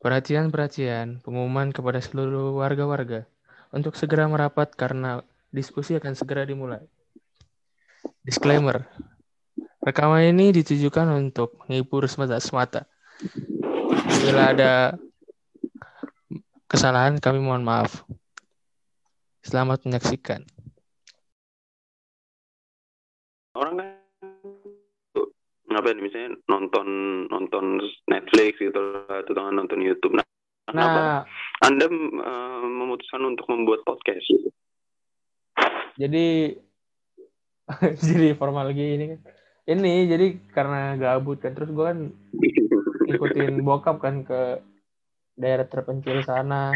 Perhatian-perhatian, pengumuman kepada seluruh warga-warga untuk segera merapat karena diskusi akan segera dimulai. Disclaimer, rekaman ini ditujukan untuk menghibur semata-semata. Bila ada kesalahan, kami mohon maaf. Selamat menyaksikan. orang ngapain misalnya nonton nonton Netflix gitu atau dengan nonton YouTube. Nah, kenapa Nah, anda eh, memutuskan untuk membuat podcast. Gitu jadi jadi formal lagi ini. Kan. Ini jadi karena gabut kan terus gue kan ngikutin bokap kan ke daerah terpencil sana.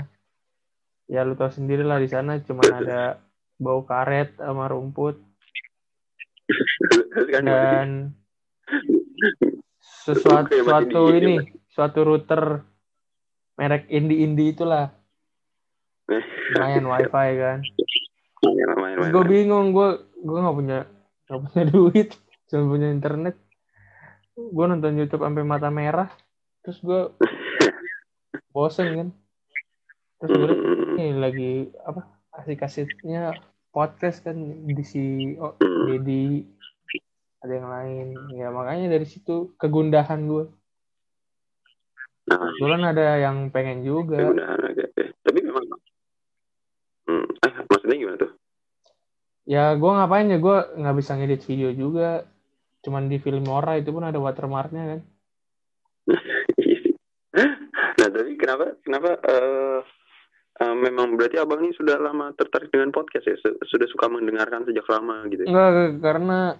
Ya lu tau sendiri lah di sana cuma ada bau karet sama rumput. Kan dan sesuatu suatu di- ini suatu router merek indie-indie itulah lumayan wifi kan. main main main, gue main. bingung gue gue nggak punya nggak punya duit cuma punya internet gue nonton YouTube sampai mata merah terus gue bosen kan terus gue ini lagi apa asik asiknya podcast kan di si oh, hmm. Ada yang lain. Ya makanya dari situ kegundahan gue Nah, kebetulan ada yang pengen juga. Oke, oke. tapi memang hmm, eh maksudnya gimana tuh? Ya gue ngapain ya? Gue nggak bisa ngedit video juga. Cuman di Filmora itu pun ada watermarknya kan? Iya sih. nah tapi kenapa kenapa eh eh, memang berarti abang ini sudah lama tertarik dengan podcast ya? Su- sudah suka mendengarkan sejak lama gitu ya? Enggak, karena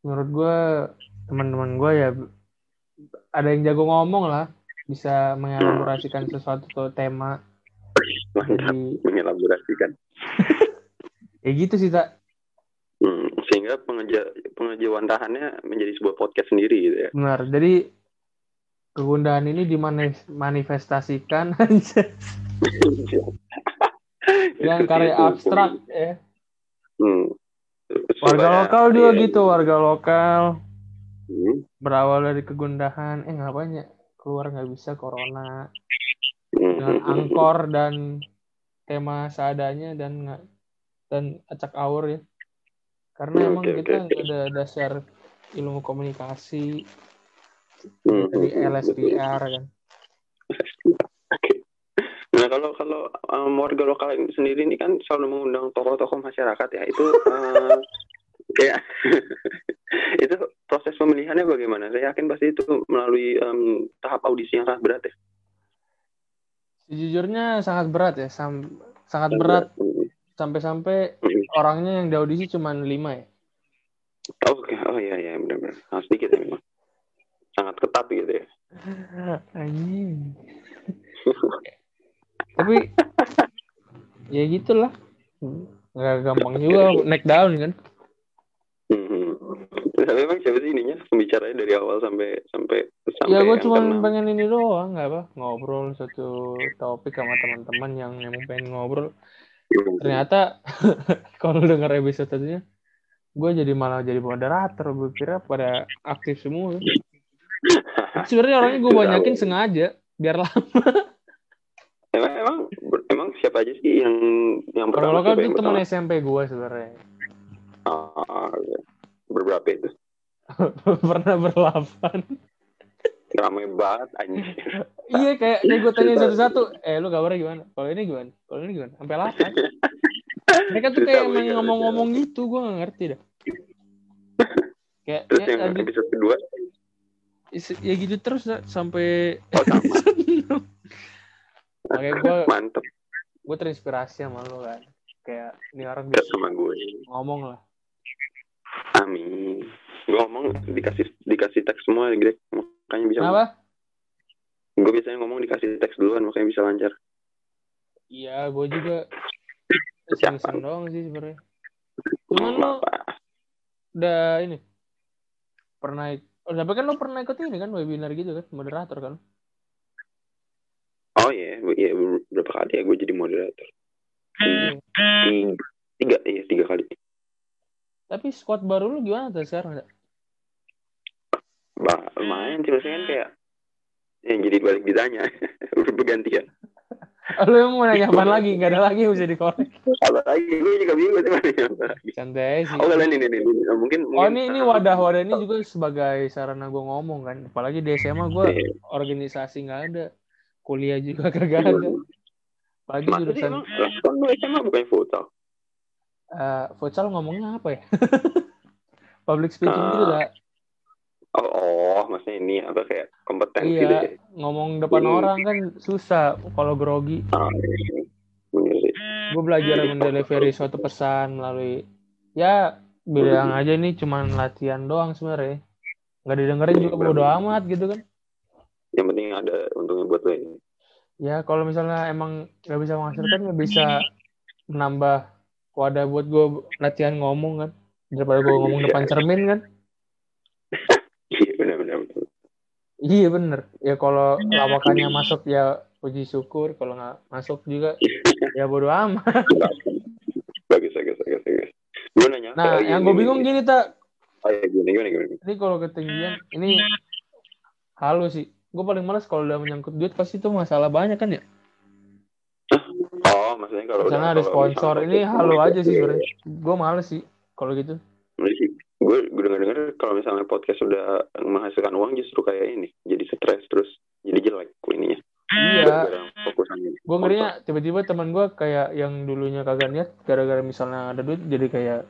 menurut gue teman-teman gue ya ada yang jago ngomong lah, bisa mengelaborasikan sesuatu tuh tema. mantap Jadi mengelaborasikan ya gitu sih tak. Hmm, sehingga pengeja pengejawantahannya menjadi sebuah podcast sendiri gitu ya. Benar. Jadi kegundahan ini dimanifestasikan dengan karya abstrak ya. Hmm. Warga Supaya- lokal juga iya, gitu, warga lokal Hmm. berawal dari kegundahan. Eh ngapain ya? Keluar nggak bisa corona. Hmm. dengan angkor dan tema seadanya dan nggak- dan acak awur ya karena Oke, emang oke, kita nggak ada dasar ilmu komunikasi Hmm. dari LSPR kan kalau kalau um, warga lokal sendiri ini kan selalu mengundang tokoh-tokoh masyarakat ya itu eh, kayak itu proses pemilihannya bagaimana? Saya yakin pasti itu melalui em, tahap audisi yang sangat berat ya. sejujurnya sangat berat ya sam- sangat berat sampai-sampai Hmm. orangnya yang diaudisi cuma lima ya Oke, oh iya iya benar-benar. Sangat sedikit ya memang. Sangat ketat gitu ya. anjing tapi ya gitulah. Nggak gampang juga naik down kan? Hmm. Tapi emang siapa sih ininya? Pembicaranya dari awal sampai sampai sampai ya gue cuma pengen ini doang nggak apa ngobrol satu topik sama teman-teman yang emang pengen ngobrol. Ternyata kalau denger episode tadinya gue jadi malah jadi moderator gue kira pada aktif semua. Sebenarnya orangnya gue banyakin sengaja biar lama emang emang emang siapa aja sih yang yang kalau pertama siapa yang itu teman? SMP gue sebenarnya Ah, iya. berberapa itu? pernah berlapan Ramai banget anjir. iya kayak kayak gue tanya satu-satu eh lu kabarnya gimana kalau ini gimana kalau ini gimana sampai lapan mereka tuh kayak susah. ngomong-ngomong gitu gue gak ngerti dah kayak Terus ya, yang episode kedua, ya gitu terus sampai oh sama, Makanya gue mantep gue terinspirasi sama lo kan. Kayak ini orang bisa sama gue. ngomong lah. Amin. Gue ngomong dikasih dikasih teks semua gitu, makanya bisa. Kenapa? Gue biasanya ngomong dikasih teks duluan, makanya bisa lancar. Iya, gue juga iseng doang sih sebenarnya. Cuman lo udah ini pernah oh, tapi kan lo pernah ikut ini kan webinar gitu kan, moderator kan? Iya, iya berapa kali ya gue jadi moderator? Iya. Tiga, tiga, iya tiga kali. Tapi squad baru lu gimana tuh sekarang? Bah, lumayan sih maksudnya kan kayak yang jadi balik ditanya udah bergantian Lu yang mau nanya apa lagi? Gak ada lagi yang bisa dikorek. apa lagi gue juga bingung sih mana apa lagi Santai sih. oh kalian ini, ini, ini. mungkin Oh mungkin ini ini wadah-wadah ini juga sebagai sarana gue ngomong kan. Apalagi di SMA gue Iya. organisasi nggak ada, kuliah juga kagak ada. Sih jurusan emang kan lu SMA bukan futsal eh, futsal ngomongnya apa ya? Public speaking Ah, gitu lah. oh, oh maksudnya ini apa kayak kompetensi Iya, deh ngomong depan Hmm. orang kan susah kalau grogi. ah, bener sih Gue belajar mendelivery suatu pesan melalui ya bilang aja ini cuman latihan doang sebenarnya. Nggak didengerin juga bodo amat gitu kan. Yang penting ada untungnya buat lo ini. Ya kalau misalnya emang nggak bisa menghasilkan nggak bisa menambah wadah buat gue latihan ngomong kan. Daripada gue ngomong depan cermin kan. Iya benar benar benar. iya bener ya kalau lawakannya masuk ya puji syukur. Kalau nggak masuk juga ya bodo amat. Bagus bagus bagus bagus. Gue nanya nah yang gue bingung gini tak. Oh, ya, gini gini gini ini kalau ketinggian ini halus sih gue paling males kalau udah menyangkut duit pasti itu masalah banyak kan ya? Oh maksudnya kalau misalnya udah- ada kalau sponsor ini halu aja sih sebenarnya. Gue males sih kalau gitu. Gue gue dengar dengar kalau misalnya podcast udah menghasilkan uang justru kayak ini jadi stres terus jadi jelek ininya iya. Gue ngerinya tiba-tiba teman gue kayak yang dulunya kagak niat gara-gara misalnya ada duit jadi kayak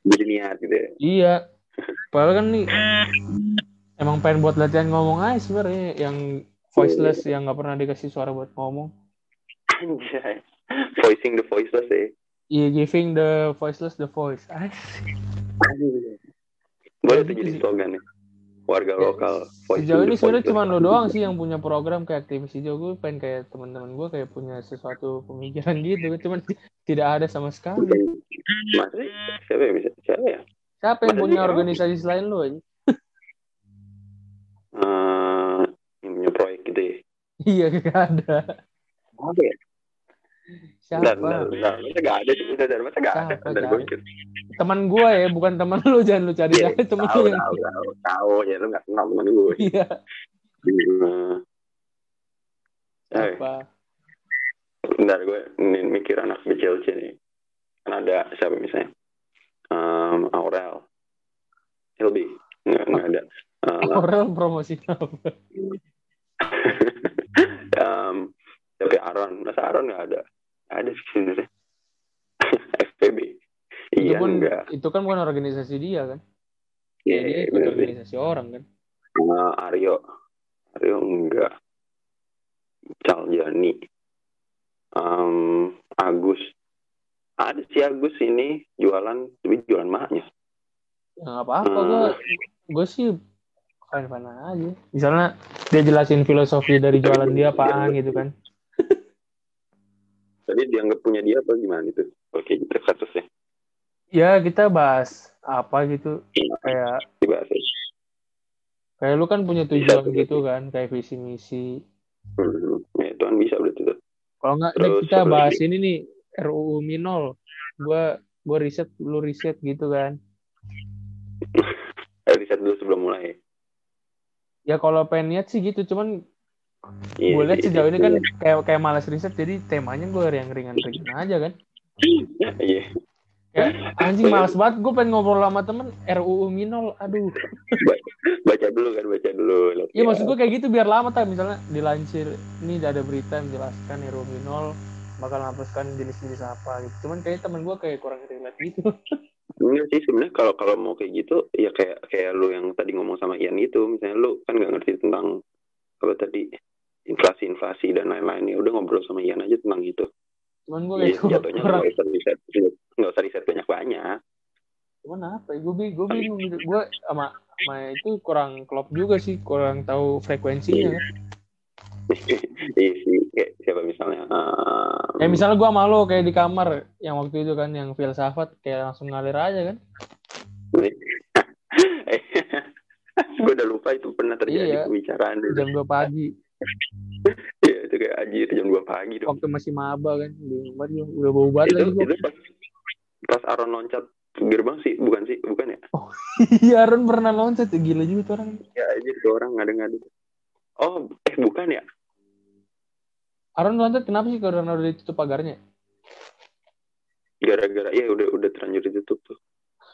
jadi niat gitu ya? Iya. Padahal kan nih emang pengen buat latihan ngomong aja sebenarnya yang voiceless yang nggak pernah dikasih suara buat ngomong. Anjay. Voicing the voiceless ya iya giving the voiceless the voice. Asik. boleh Ya, tuh gitu jadi sih. slogan nih. Warga Ya, lokal sejauh ini sebenarnya cuma lo doang sih yang punya program kayak aktivis hijau gue pengen kayak teman-teman gue kayak punya sesuatu pemikiran gitu. Cuman tidak ada sama sekali. Masa sih? siapa yang bisa? Siapa ya? Siapa yang punya organisasi selain lo aja Punya proyek gitu ya iya gak ada apa ya siapa Bentar, bentar, bentar. Masa gak ada sih? Bentar. Masa gak ada? Gak gue teman gue ya bukan teman lu jangan lu cari Iya, cari teman lu yang tahu, tahu, tahu. Ya, lu gak kenal teman gue. iya Hmm. Eh, apa bentar, gue ini mikir anak BCLC nih. Kan ada siapa misalnya? Um, Aurel. Hilby. Nggak, nggak ada. Uh, Aurel promosi apa um, tapi Aaron. Masa Aaron nggak ada? Ada sih sebenarnya. FPB. itu Iya, pun enggak. itu kan bukan organisasi dia kan Iya, ya, dia ikut bener sih. organisasi orang kan Uh, Aryo. Aryo enggak. Caljani. Um, Agus. Ada si Agus ini jualan, tapi jualan mahnya. ya nggak apa-apa Hmm. gue gue sih fine fine aja misalnya dia jelasin filosofi dari jualan dia apaan gitu kan Tadi dianggap punya dia apa gimana itu? Oke, gitu kasusnya. ya kita bahas apa gitu kayak Dibahas ya. kayak lu kan punya tujuan gitu kan kayak visi misi Hmm, ya, itu kan bisa berarti tuh. kalau nggak kita bahas lagi? ini nih RUU Minol gue gue riset lu riset gitu kan riset dulu sebelum mulai. Ya kalau pengen niat sih gitu cuman Iya, gue lihat iya, sejauh ini iya. kan kayak kayak malas riset jadi temanya gue yang ringan-ringan aja kan Iya. kayak anjing malas banget gue pengen ngobrol sama temen RUU Minol aduh Baca dulu kan, baca dulu. Iya maksud gue kayak gitu biar lama tak misalnya dilansir ini ada berita yang menjelaskan RUU Minol bakal menghapuskan jenis-jenis apa gitu cuman kayak temen gue kayak kurang relate gitu Enggak sih sebenarnya kalau kalau mau kayak gitu ya kayak kayak lu yang tadi ngomong sama Ian gitu misalnya lu kan nggak ngerti tentang apa tadi inflasi-inflasi dan lain-lain ya udah ngobrol sama Ian aja tentang gitu. cuman gue kayak jatuhnya nggak usah riset nggak usah riset banyak-banyak. cuman apa ya gue gue bingung gue sama sama itu kurang klop juga sih kurang tahu frekuensinya kan Iya sih kayak siapa misalnya um, misalnya gue malu kayak di kamar yang waktu itu kan yang filsafat kayak langsung ngalir aja kan gue udah lupa itu pernah terjadi Iya. pembicaraan jam 2 pagi Iya itu kayak anjir jam 2 pagi dong. waktu masih maba kan banget udah bau banget itu, lagi itu pas, pas Aaron loncat gerbang sih bukan sih bukan ya Iya, Aaron pernah loncat. Gila juga tuh orang. ya aja tuh orang ngada-ngada oh eh bukan ya Aaron loncat kenapa sih karena udah ditutup pagarnya? gara-gara ya udah udah terlanjur ditutup tuh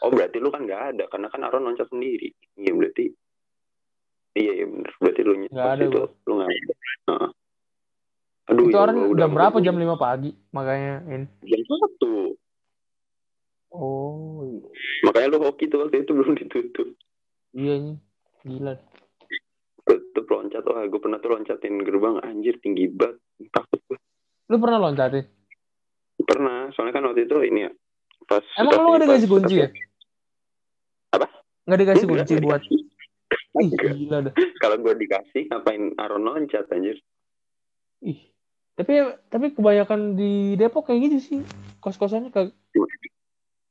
oh berarti lu kan nggak ada karena kan Aaron loncat sendiri iya berarti iya iya bener berarti lu Nggak ada itu lu nggak ada Heeh. aduh itu ya orang Allah, jam udah berapa? Jam 5 pagi. Makanya ini. jam satu Oh, iya. makanya lu hoki tuh waktu itu belum ditutup iya nih. Gila. Tutup loncat wah gue pernah tuh loncatin gerbang anjir tinggi banget takut gue Lu pernah loncatin? pernah soalnya kan waktu itu ini ya pas Emang lu gak dikasih pas- kunci ya? Apa? Nggak dikasih kunci buat... Ih, gila dah. kalau gue dikasih ngapain Aaron loncat anjir Ih. Tapi tapi kebanyakan di Depok kayak gitu sih. Kos-kosannya kag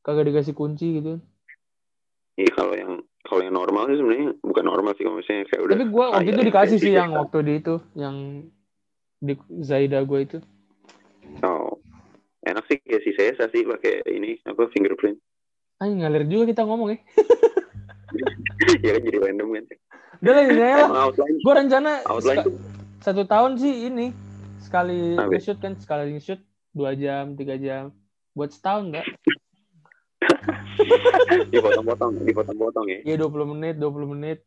kagak dikasih kunci gitu. Iya kalau yang kalau yang normal sih sebenarnya bukan normal sih kalau misalnya kayak udah Tapi gua waktu itu dikasih sih gitu. yang waktu di itu, yang di Zaida gua itu. oh enak sih kayak si saya sih pakai ini apa fingerprint Ah, ngalir juga kita ngomong ya. ya kan jadi random kan Udah lah, ya lah. Gua rencana satu tahun sih ini sekali nge-shoot kan sekali nge-shoot dua jam tiga jam buat setahun enggak dipotong-potong dipotong-potong ya. Iya 20 menit 20 menit.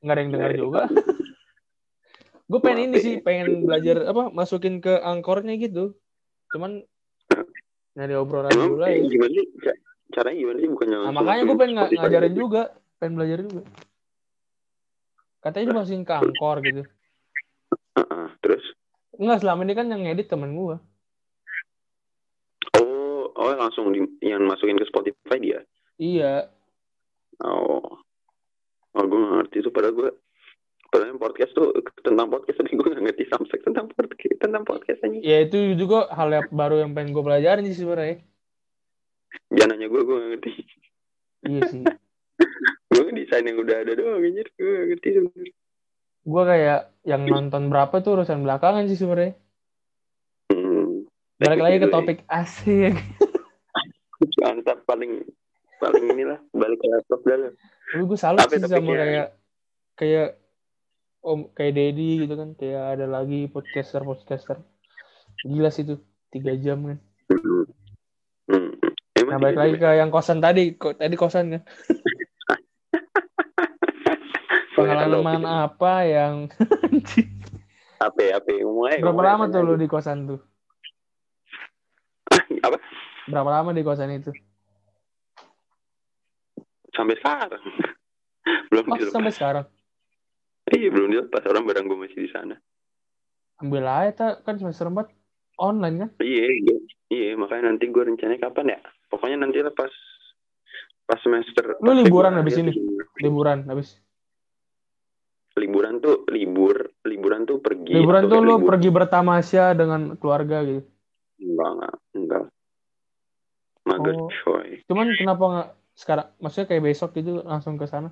Nggak ada yang dengar juga. Gue pengen ini sih pengen belajar apa masukin ke angkornya gitu. Cuman nyari obrolan emang dulu lah ya gimana sih? Ca- caranya gimana sih? Bukannya nah, makanya gue pengen Spotify ngajarin juga. Pengen belajar juga. Katanya dimasukin ke angkor gitu. Terus? Enggak selama ini kan yang ngedit temen gue oh langsung di, yang masukin ke Spotify dia? Iya. Oh. Oh gue gak ngerti itu padahal gue padahal yang podcast tuh tentang podcast tapi gue gak ngerti samsek tentang podcast tentang podcast aja ya itu juga hal yang baru yang pengen gue pelajarin sih sebenarnya. Jangan nanya gue gue gak ngerti. Iya sih. Gue desain yang udah ada doang anjir. Gue gak ngerti sebenarnya. Gue kayak yang nonton berapa tuh urusan belakangan sih sebenarnya. Hmm. balik lagi ke Gitu ya. topik asik mantap paling paling inilah balik ke laptop. Tapi gue salut Tapi sih topiknya- sama kayak kayak om kayak Dedi gitu kan. Kayak ada lagi podcaster podcaster. Gila sih tuh tiga jam kan. Hmm. Hmm. Emang nah balik gitu, lagi ke yang kosan tadi. Kok tadi kosan kan. Pengalaman apa yang apa ya apa ya? aja berapa lama tuh lu di kosan tuh? Apa? Berapa lama di kosan itu sampai sekarang. Belum oh dilepas. sampai sekarang? Iya belum dilepas. Orang barang gue masih di sana. Ambil aja ta, kan semester 4 online kan? Iya iya. Iya makanya nanti gue rencananya kapan ya? Pokoknya nanti lah pas pas semester Lu liburan habis ini? liburan habis? Liburan tuh libur liburan tuh pergi liburan tuh lu libur- pergi bertamasya dengan keluarga gitu? Enggak enggak. Enggak. Mager Oh. coy cuman kenapa nggak sekarang maksudnya kayak besok gitu langsung ke sana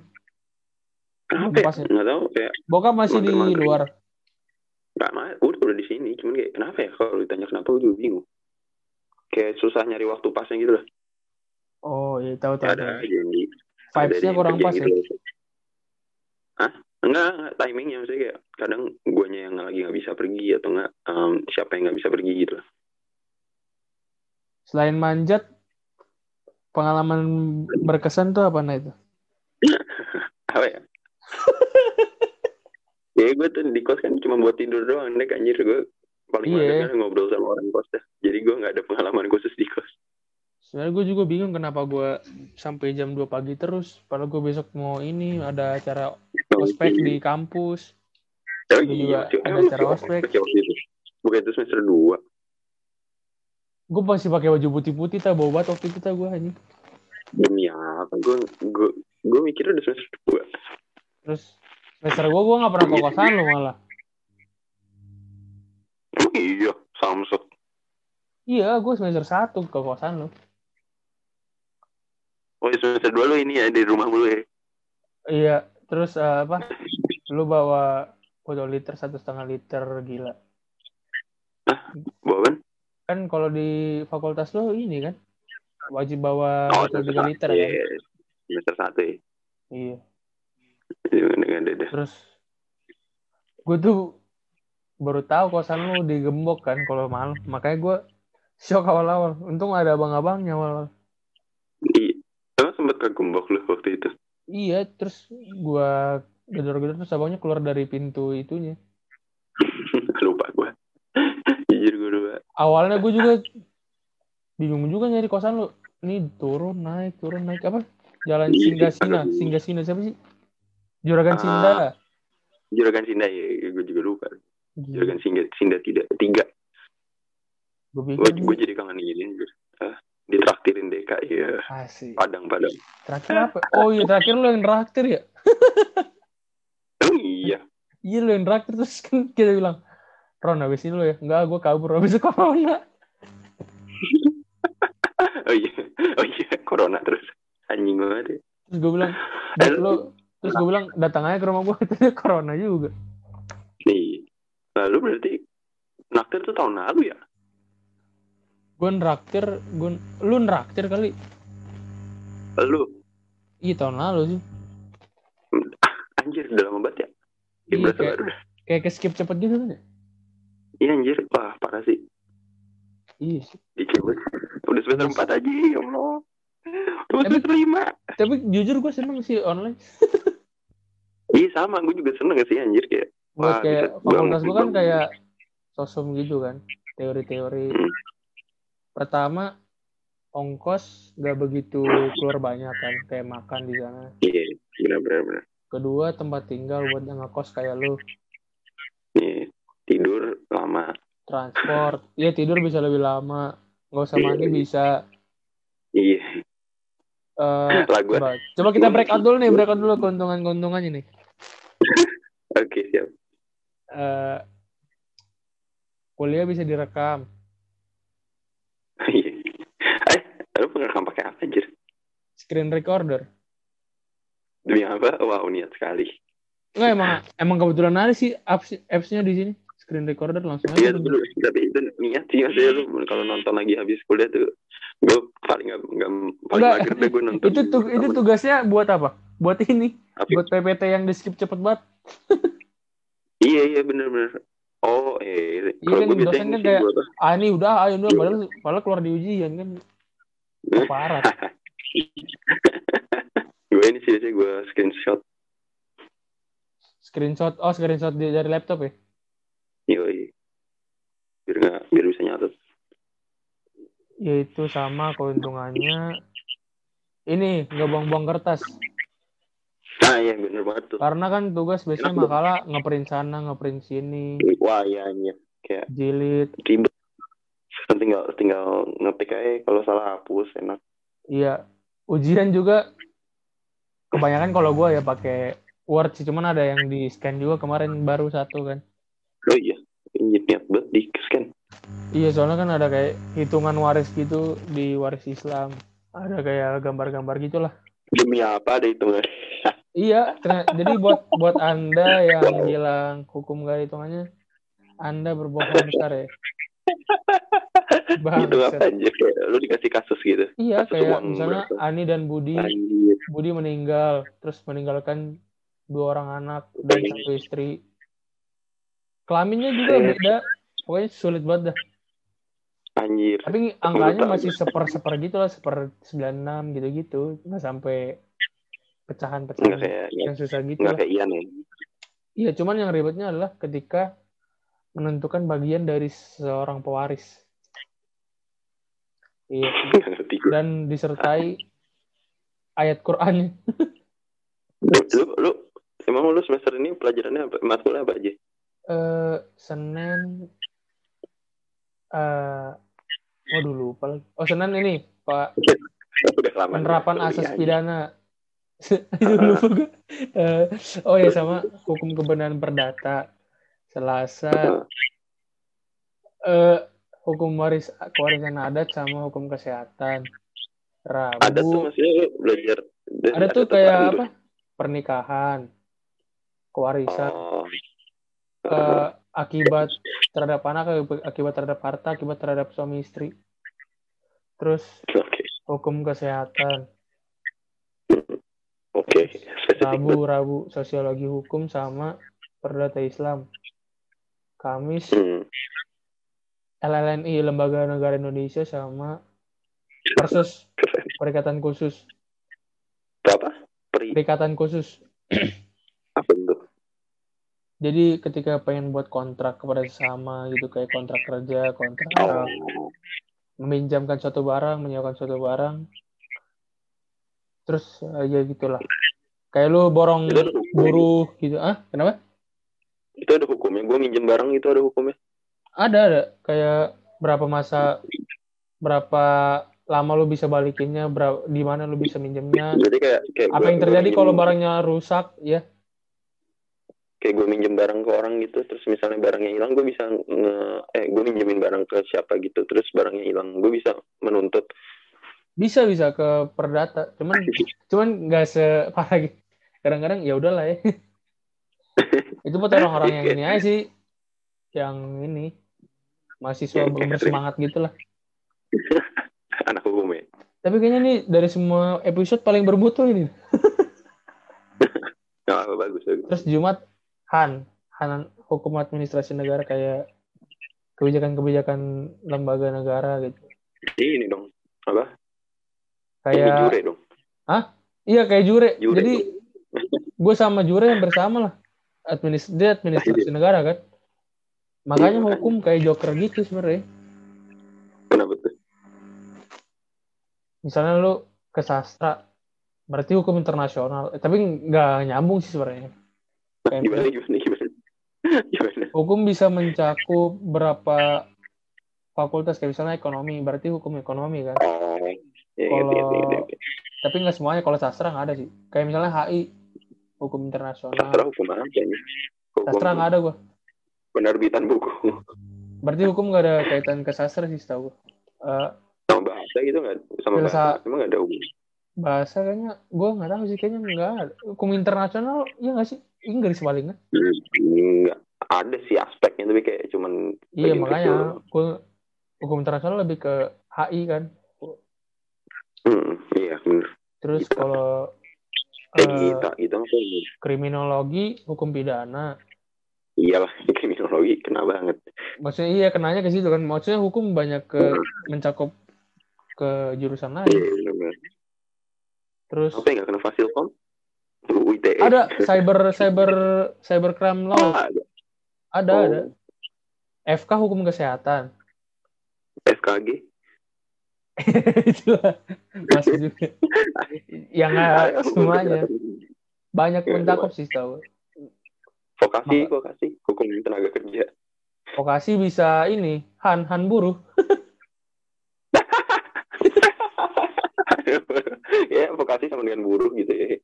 kenapa ya? Ya? nggak tahu kayak bokap masih di luar nggak mah udah udah di sini cuman kayak kenapa ya kalau ditanya kenapa gue juga bingung kayak susah nyari waktu pasnya gitu lah oh iya tahu tahu ada aja yang di vibes-nya kurang pas ya gitu. Hah? Enggak, enggak, timingnya maksudnya kayak kadang guanya yang lagi nggak bisa pergi atau enggak em, siapa yang nggak bisa pergi gitu lah. selain manjat pengalaman berkesan tuh apa nah itu Apa ya? ya gue tuh di kos kan cuma buat tidur doang deh anjir gue paling Iya. mager kan ngobrol sama orang kos dah. Jadi gue nggak ada pengalaman khusus di kos. sebenarnya gue juga bingung kenapa gue sampai jam 2 pagi terus padahal gue besok mau ini ada acara ospek di kampus Oh, iya, juga ada acara ospek. Bukan itu semester 2. Gue masih pakai baju putih-putih tak bau banget waktu itu tak gue ini Demi apa? Gue gue gue mikir udah semester 2. terus semester gue gue nggak pernah ke kosan lo malah iya, Samsung. iya gue semester satu ke kosan lo Oh, iya, semester 2 lu ini ya di rumah lu ya. iya terus eh, apa lu bawa botol liter satu setengah liter gila kan? kalau di fakultas lo ini kan wajib bawa Oh, botol 3 liter iya, kan. semester satu ya. Iya. Iya, dengan dada. Terus gue tuh baru tahu kosan lu digembok kan kalau malam. Makanya gue shock awal-awal. Untung ada abang-abangnya awal. Iya. Emang sempat kegembok lu waktu itu? Iya, terus gue gedor-gedor terus abangnya keluar dari pintu itunya. Awalnya gue juga bingung juga nyari kosan lu. Ini turun naik turun naik apa? Jalan Iya, Singgasina, aduh. Singgasina siapa sih? Juragan Ah, Sinda. Juragan Sinda ya, gue juga lupa. Gila, Juragan Sinda, Sinda tidak tiga. gue Gue jadi kangen ini. Ah, ditraktirin DK ya. asik. Padang Padang. Terakhir apa? Oh iya terakhir lu yang traktir ya? Emang iya. Iya lu yang traktir terus kan kita bilang Ron habis ini lu ya? Enggak, gue kabur habis itu corona. Oh iya. Oh iya. Corona terus. Anjing banget ya. Terus gue bilang, "Dek, lu terus gue bilang datang aja ke rumah gue ternyata corona juga. Nih. Lalu berarti naktir tuh tahun lalu ya? Gue nraktir, gue lu nraktir kali. Lu Iya tahun lalu sih. anjir udah lama banget ya? Ya Iya, berasa kayak- baru. Kayak ke skip cepet gitu kan ya? Iya anjir. Wah parah sih. Iya sih. Udah semester Terus- 4 aja ya Allah. Udah Tapi- semester 5. Tapi jujur gue seneng sih online. Iya sama. Gue juga seneng sih anjir kayak. Wah, kayak fakultas gue kan kayak sosum gitu kan. Teori-teori. Hmm. Pertama, ongkos gak begitu keluar banyak kan. Kayak makan di sana. Iya. Benar-benar. benar. Kedua, tempat tinggal buat yang ngekos kayak lu. Iya. Tidur lama. Transport. Iya tidur bisa lebih lama. Nggak usah mandi Iya. bisa. Iya. Eh, Lagu. coba, coba kita break out dulu nih. Break out dulu keuntungan-keuntungannya nih. Oke siap. Eh, kuliah bisa direkam. Iya. Eh, lu pengerekam pakai apa anjir? Screen recorder. Demi apa? Wow, niat sekali. Nggak emang emang kebetulan ada sih apps appsnya di sini. Screen recorder langsung Iya, aja. dulu. Tapi itu niat sih maksudnya lu kalau nonton lagi habis kuliah tuh gue paling gak, gak paling Enggak, mager deh gue nonton. Itu tuh itu tugasnya buat apa? Buat ini. Buat PPT yang di skip cepet banget. Iya iya bener-bener. Oh iya. Iya Kalau kan, gue biasanya dosennya kayak-. Ah ini udah, ayo udah. Padahal, padahal keluar di ujian kan. Parah. gue ini sih gue screenshot. Screenshot. Oh screenshot dari laptop ya? Yoi. Biar gak, biar bisa nyatet. Yaitu sama keuntungannya. Ini nggak buang-buang kertas. Nah iya bener banget tuh. Karena kan tugas biasanya Enak. makalah ngeprint sana, ngeprint sini, Wah iya iya. Kayak jilid. ribet. Tinggal tinggal ngetik aja kalau salah hapus enak. Iya. Ujian juga kebanyakan kalau gue ya pakai Word sih. Cuman ada yang di scan juga kemarin baru satu kan. Oh iya. Niat banget di scan. Iya soalnya kan ada kayak hitungan waris gitu di waris Islam. Ada kayak gambar-gambar gitulah. Demi apa ada hitungan? Iya, jadi buat buat anda yang bilang hukum gak hitungannya, anda berbohong besar ya. gitu apa Bangsat. aja kayak lu dikasih kasus gitu. Iya, Kasus kayak misalnya berapa? Ani dan Budi, Anjir. Budi meninggal, terus meninggalkan dua orang anak dan satu istri. Kelaminnya juga Set. beda, pokoknya sulit banget dah. Anjir. Tapi angkanya masih seper seper gitu lah, seper 96 gitu-gitu, nggak sampai pecahan-pecahan kayak yang susah gitu lah. kayak Ian ya. Iya, cuman yang ribetnya adalah ketika menentukan bagian dari seorang pewaris. Iya, dan disertai ayat Quran. Lu, lu emang lu semester ini pelajarannya apa? Matkulnya apa aja? Eh, Senin eh waduh lupa lagi. Oh, Senin ini, Pak, penerapan asas pidana. Itu lupa gue. Eh, oh ya sama hukum kebenaran perdata. Selasa eh hukum waris kewarisan adat sama hukum kesehatan. Rabu Ada tuh maksudnya lu belajar. ada tuh kayak apa? Pernikahan, kewarisan, Oh. Eh, akibat terhadap anak, akibat terhadap harta, akibat terhadap suami istri. Terus Oke. hukum kesehatan. Oke, spesifik Rabu. Rabu sosiologi hukum sama perdata Islam. Kamis Hmm. LLNI Lembaga Negara Indonesia sama Persus. Perikatan Khusus. Apa? Peri Perikatan Khusus. Jadi ketika pengen buat kontrak kepada sesama gitu kayak kontrak kerja, kontrak Oh, meminjamkan suatu barang, menyewakan suatu barang. Terus eh, ya gitulah. Kayak lu borong buruh gitu. Ah, kenapa? Itu ada hukumnya. Gue minjem barang itu ada hukumnya. Ada ada kayak berapa masa berapa lama lu bisa balikinnya, berapa di mana lu bisa minjemnya. Jadi kayak kayak Apa gua- yang terjadi kalau barangnya rusak ya? Kayak gue minjem barang ke orang gitu terus misalnya barangnya hilang gue bisa nge eh gue minjemin barang ke siapa gitu terus barangnya hilang gue bisa menuntut Bisa bisa ke perdata. Cuman cuman nggak separah gitu. Kadang-kadang ya udahlah ya. Itu buat orang-orang yang ini aja sih. Yang ini mahasiswa belum bersemangat gitu lah. anak hukum ya Tapi kayaknya nih dari semua episode paling bermutu ini. apa bagus bagus Terus Jumat Han, Han hukum administrasi negara kayak kebijakan-kebijakan lembaga negara gitu. ini dong apa ini Kayak jure dong iya kayak jure. Jure. Jadi gue sama jure yang bersama lah. Administ dia administrasi negara kan. Makanya Iya, hukum kayak joker gitu sebenarnya. kenapa tuh Misalnya lu ke sastra, berarti hukum internasional. Eh, tapi nggak nyambung sih sebenarnya. Kayak gimana gimana gimana? Gimana? Hukum bisa mencakup berapa fakultas? Kayak misalnya ekonomi berarti hukum ekonomi kan? Oh ya, Kalau- ngerti, ngerti, ngerti. tapi nggak semuanya kalau sastra nggak ada sih. Kayak misalnya HI hukum internasional. Sastra hukum apa hukum sastra nggak ada gua. penerbitan buku. Berarti hukum nggak ada kaitan ke sastra sih setahu gua. Eh, sama bahasa gitu nggak? Sama Filsa- bahasa emang nggak ada hukum bahasa kayaknya gua nggak tahu sih kayaknya nggak hukum internasional ya nggak sih? Inggris paling kan? Hmm, nggak ada sih aspeknya tapi kayak cuman iya makanya gua hukum internasional lebih ke HI kan? Hmm, iya bener. Terus Gitu. kalau eh, kita gitu ini kriminologi hukum pidana. Iyalah kriminologi kena banget. Maksudnya iya kenanya ke situ kan? Maksudnya hukum banyak ke mencakup ke jurusan iya lain bener terus apa yang nggak kena fasilkom UITE ada cyber cyber cybercrime oh, law ada. Ada Oh, ada FK hukum kesehatan. FKG itulah masuk juga. Yang nggak semuanya. banyak Iya, mencakup sih tahu vokasi Maka- vokasi. Hukum tenaga kerja. Vokasi bisa ini han han buruh ya vokasi sama dengan buruh gitu ya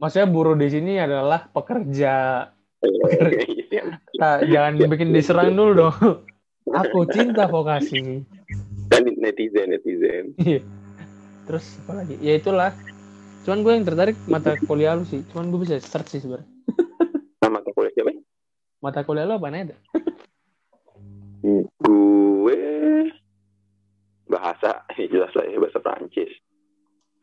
maksudnya buruh di sini adalah pekerja Iya. Nah, jangan bikin diserang dulu dong aku cinta vokasi kan netizen netizen Iya. Terus apa lagi? Ya itulah. Cuman gue yang tertarik mata kuliah lu sih. Cuman gue bisa search sih sebenarnya. sama mata kuliah siapa ya? Mata kuliah lu apa ada? gue bahasa jelas lah ya bahasa Prancis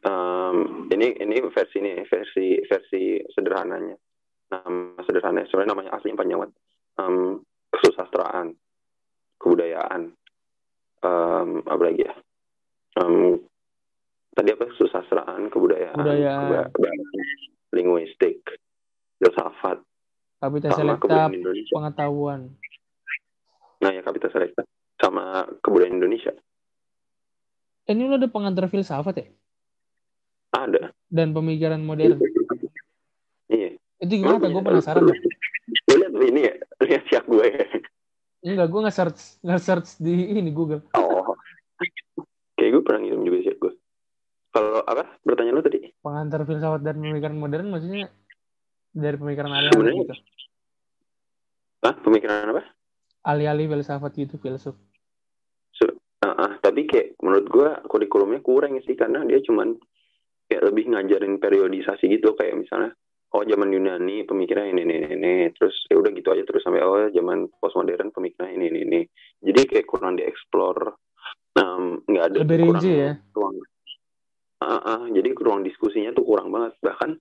Em, ini ini versi ini versi versi sederhananya. Nama sederhananya sebenarnya namanya asli panjang banget. Em, kesusastraan kebudayaan. Em, apa lagi ya? Em, tadi apa? Kesusastraan kebudayaan, Kebudayaan. linguistik filsafat Kapital selekta pengetahuan. nah ya kapital selekta. Sama kebudayaan Indonesia. Eh, ini lu ada pengantar filsafat ya? Ada Dan pemikiran modern. iya Itu gimana? Gue penasaran. Lu lihat ini ya, lihat siap gue ya. Enggak, gue nge-search, nge-search di ini Google. Oh. Kayak gue pernah ngirim juga siap gue. Kalau apa? Bertanya lu tadi? Pengantar filsafat dan pemikiran modern maksudnya dari pemikiran alih-alih Sebenarnya- gitu. Hah? Pemikiran apa? Alih-alih filsafat gitu, filsuf. Ah, ah, tapi kayak menurut gue kurikulumnya kurang sih karena dia cuman kayak lebih ngajarin periodisasi gitu kayak misalnya oh zaman Yunani pemikiran ini ini ini, terus ya udah gitu aja terus sampai oh zaman postmodern pemikiran ini ini ini jadi kayak kurang dieksplor nggak ada Lebih kurang rinci ya? ruang uh, uh, jadi ruang diskusinya tuh kurang banget bahkan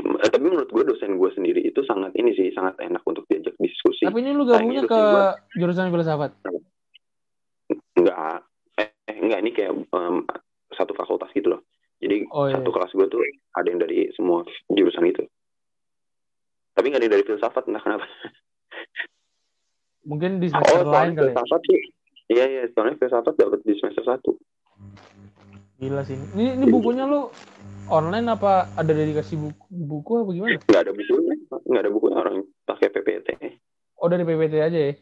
eh, tapi menurut gue dosen gue sendiri itu sangat ini sih sangat enak untuk diajak diskusi Tapi ini lu gabungnya ini ke gua. jurusan filsafat. enggak eh, enggak ini kayak em, satu fakultas gitu loh jadi Oh, iya. satu kelas gue tuh ada yang dari semua jurusan itu tapi nggak ada yang dari filsafat entah kenapa Mungkin di oh semester lain soalnya kali. ya? filsafat sih iya iya soalnya filsafat dapat di semester satu Gila sih. Ini, ini bukunya lu online apa ada dedikasi buku, buku apa gimana? nggak ada bukunya nggak ada bukunya orang pakai PPT Oh dari PPT aja ya.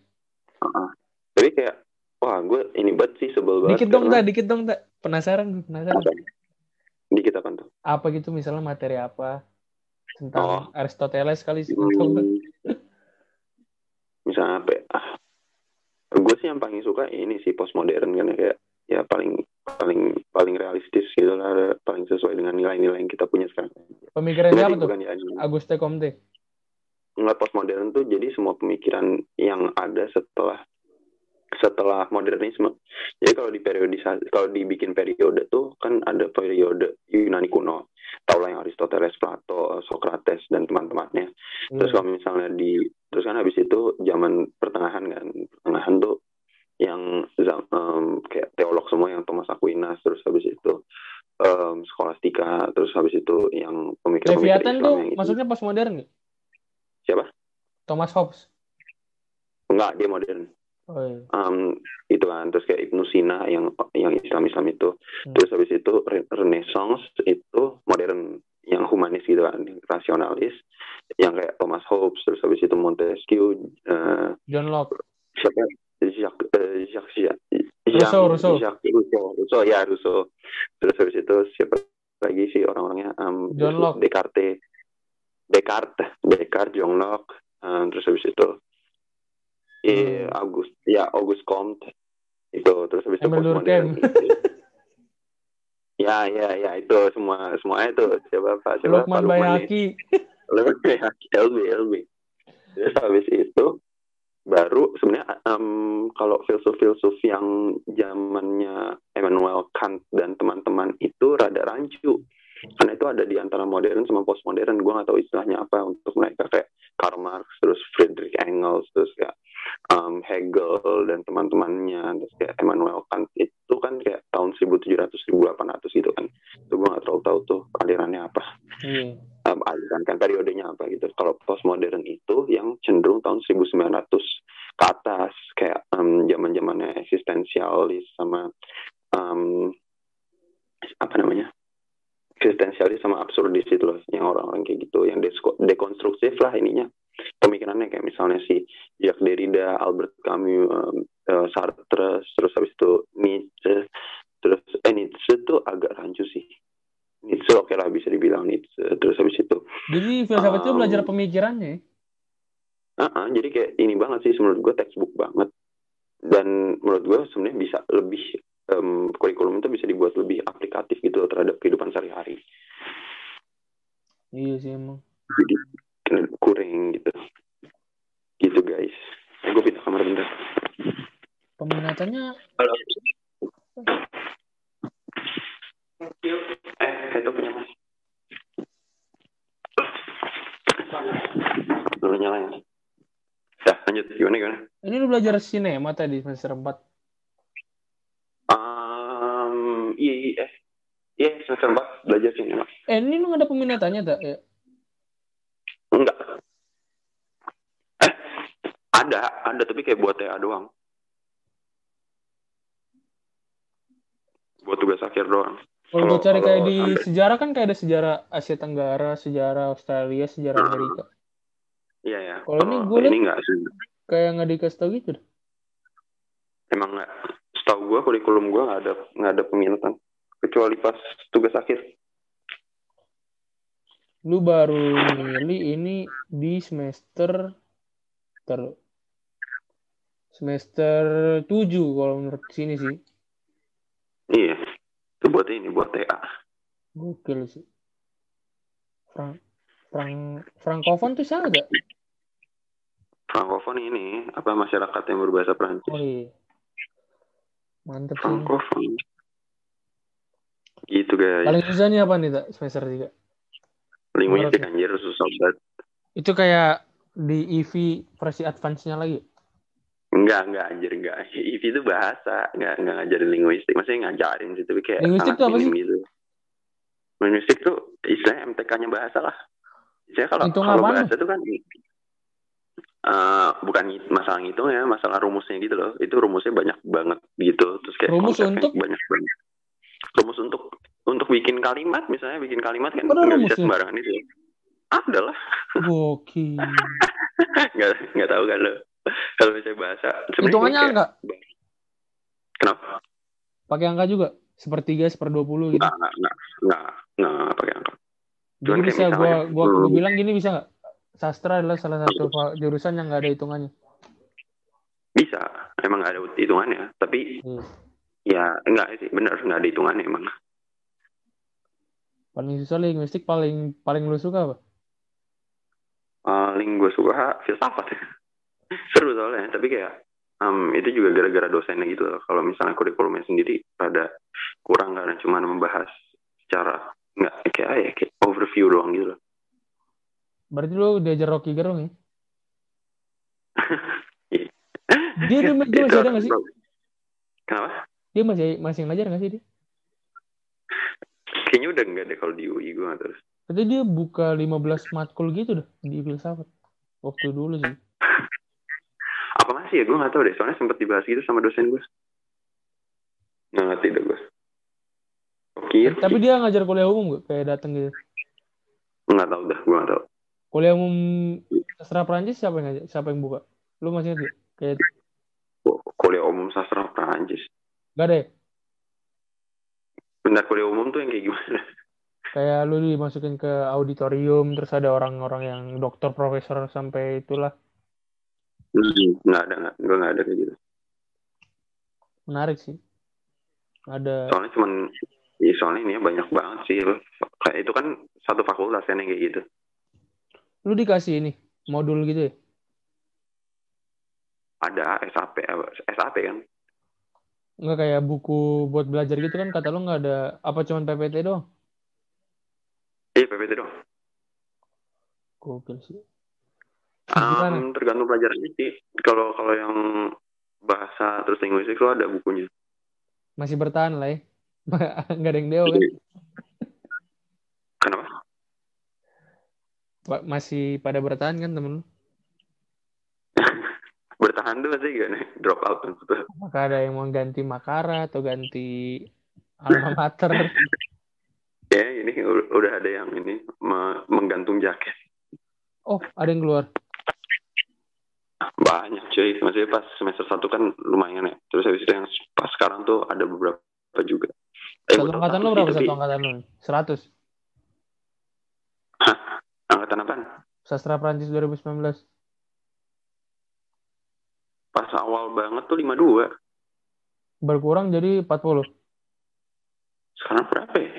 Heeh. tapi kayak wah gue ini banget sih sebel banget Dikit dong, karena- tak, dikit dong, tak. Penasaran, gue penasaran. Apa? Dikit apa tuh Apa gitu misalnya materi apa tentang Oh. Aristoteles kali sih. Hmm, misalnya apa ya? ah, gue sih yang paling suka ini sih postmodern kan ya, kayak ya paling paling paling realistis gitu lah paling sesuai dengan nilai-nilai yang kita punya sekarang Pemikiran Enggak sih, tuh? ya. Auguste Comte. Nggak postmodern tuh jadi semua pemikiran yang ada setelah setelah modernisme. Jadi kalau di periodisasi, kalau dibikin periode tuh kan ada periode Yunani kuno, tau lah yang Aristoteles, Plato, Socrates dan teman-temannya. Terus Iya. kalau misalnya di terus kan habis itu zaman pertengahan kan, pertengahan tuh yang em, kayak teolog semua yang Thomas Aquinas, terus habis itu em, skolastika, terus habis itu yang pemikir-pemikir Leviathan Islam tuh yang itu. maksudnya postmodern nggak? Siapa? Thomas Hobbes. Enggak, dia modern. Oh iya. um, itu kan terus kayak Ibnu Sina yang yang Islam Islam itu Hmm. terus habis itu Re- Renaissance itu modern yang humanis gitu kan rasionalis yang kayak Thomas Hobbes terus habis itu Montesquieu eh, John Locke. siapa Jacques eh, Jacques Jacques Rousseau. Jacques Rousseau Rousseau ya Rousseau terus habis itu siapa lagi sih orang-orangnya um, John Locke. Descartes Descartes Descartes John Locke um, terus habis itu Iya, Hmm. August, ya August Comte itu terus habis itu postmodern. Ya, ya, ya itu semua semuanya itu siapa Pak siapa Lukman Pak Lukman. Bayaki. Lukman Bayaki, LB LB. Terus habis itu baru sebenarnya em, kalau filsuf-filsuf yang zamannya Emmanuel Kant dan teman-teman itu rada rancu karena itu ada di antara modern sama postmodern gue nggak tahu istilahnya apa untuk mereka kayak Karl Marx terus Friedrich Engels terus kayak em, Hegel dan teman-temannya terus kayak Emmanuel Kant itu kan kayak tahun 1700 1800 gitu kan itu gue nggak terlalu tahu tuh alirannya apa Iya. um, aliran kan periodenya apa gitu. Kalau postmodern itu yang cenderung tahun 1900 ke atas kayak um, zaman-zamannya eksistensialis sama um, apa namanya? Eksistensialis sama absurdis itu loh yang orang-orang kayak gitu yang dekonstruktif lah ininya pemikirannya kayak misalnya si Jacques Derrida, Albert Camus, um, eh, Sartre, terus habis itu Nietzsche, terus eh Nietzsche tuh agak rancu sih. Nietzsche oke lah bisa dibilang Nietzsche, terus habis itu Jadi filsafat itu Um, belajar pemikirannya ya? Ah, ah, jadi kayak ini banget sih menurut gue textbook banget dan menurut gue sebenarnya bisa lebih em, kurikulum itu bisa dibuat lebih aplikatif gitu loh terhadap kehidupan sehari-hari. Iya sih emang. jadi kurang gitu. Gitu guys. Eh, gue pindah kamar bentar. Peminatannya halo. Eh itu punya mas. Dulu nyala ya Dah, lanjut. Gimana gimana? Ini lu belajar sinema tadi semester 4. Um, iya, iya, eh. Iya, semester 4 belajar sinema. Eh ini lu nggak ada peminatannya tak? Ya. Enggak. Eh, ada, ada tapi kayak buat TA doang. Buat tugas akhir doang. Kalau gue cari kayak di sejarah kan kayak ada sejarah Asia Tenggara, sejarah Australia, sejarah Hmm. Amerika. Iya ya. Kalau ini gua liat- ini enggak sih. Kayak nggak dikasih tau gitu. Emang enggak. Setahu gua kurikulum gua nggak ada nggak ada peminatan kecuali pas tugas akhir. Lu baru milih ini di semester ter semester 7 kalau menurut sini sih. Iya. Itu buat ini, buat TA. Gokil sih. Frank Frank Frankofon tuh salah gak? Frankofon ini apa masyarakat yang berbahasa Prancis. Oh iya. Mantep sih. Gitu guys. Paling susah nih apa nih, Tak? Semester 3? linguistik menurut anjir susah banget. Itu kayak di EV versi advance-nya lagi. enggak enggak anjir enggak. IV itu bahasa. Enggak enggak ngajarin linguistik. Maksudnya ngajarin sih tapi kayak Linguistik tuh apa sih? gitu. Linguistik tuh istilahnya MTK-nya bahasa lah. Saya kalau Hitung kalau bahasa tuh kan eh, bukan masalah ngitung ya masalah rumusnya gitu loh. Itu rumusnya banyak banget gitu. Terus kayak Rumus untuk? banyak banget rumus untuk untuk bikin kalimat misalnya bikin kalimat kan nggak bisa rumusnya? sembarangan itu ada lah Gokil. nggak nggak tahu kan lo kalau misalnya bahasa Hitungannya angka? kenapa Pakai angka juga? Sepertiga, seper 20 gitu. nggak nggak nggak nggak pakai angka Jadi cuman bisa gua, misalnya, gua, gua hmm. bilang gini bisa nggak? Sastra adalah salah satu jurusan yang nggak ada hitungannya. bisa emang nggak ada hitungannya tapi Iya. Ya enggak sih bener nggak ada hitungannya emang Paling susah linguistik paling paling lu suka apa? paling gue suka filsafat seru soalnya tapi kayak em, itu juga gara-gara dosennya gitu loh kalau misalnya kurikulumnya sendiri pada kurang karena cuma membahas secara nggak kayak ya kayak overview doang gitu loh Berarti lu diajar Rocky Gerung ya? Iya. Dia, dia, dia masih ada nggak sih? kenapa Dia masih masih ngajar nggak sih dia? kayaknya udah enggak deh kalau di UI gue nggak tahu Katanya dia buka 15 matkul gitu dah di filsafat. Waktu dulu sih. apa masih ya gue nggak tahu deh soalnya sempat dibahas gitu sama dosen gue nggak ngerti deh gue oke Tapi dia ngajar kuliah umum gak? Kayak datang gitu. nggak tahu dah gue nggak tahu Kuliah umum sastra Prancis siapa yang ngajar? Siapa yang buka? Lu masih ingat gak? Kayak kuliah umum sastra Prancis gak ya? benar kuliah umum tuh yang kayak gimana? Kayak lu dimasukin ke auditorium terus ada orang-orang yang dokter profesor sampai itulah. Hmm, nggak ada nggak gue nggak ada kayak gitu. Menarik sih. Ada. Soalnya cuman ya soalnya ini banyak banget sih kayak itu kan satu fakultas kan yang kayak gitu. Lu dikasih ini modul gitu ya? ada SAP SAP kan Enggak kayak buku buat belajar gitu kan kata lu nggak ada apa cuman PPT doang? iya PPT dong Gokil sih. Um, tergantung pelajarannya sih kalau kalau yang bahasa terus linguistik itu ada bukunya Masih bertahan lah ya. Nggak ada yang deo kan? kenapa Ba- Masih pada bertahan kan temen lu? Bertahan tuh sih gak nih drop out. Maka ada yang mau ganti Makara atau ganti alma mater. ya ini udah ada yang ini me- menggantung jaket Oh, ada yang keluar. banyak cuy maksudnya pas semester satu kan lumayan ya terus habis itu yang pas sekarang tuh ada beberapa juga eh, Satu angkatan sih, berapa tapi- satu angkatan lu? 100. angkatan apaan Sastra Prancis 2019. Pas awal banget tuh 52 Berkurang jadi 40. sekarang berapa ya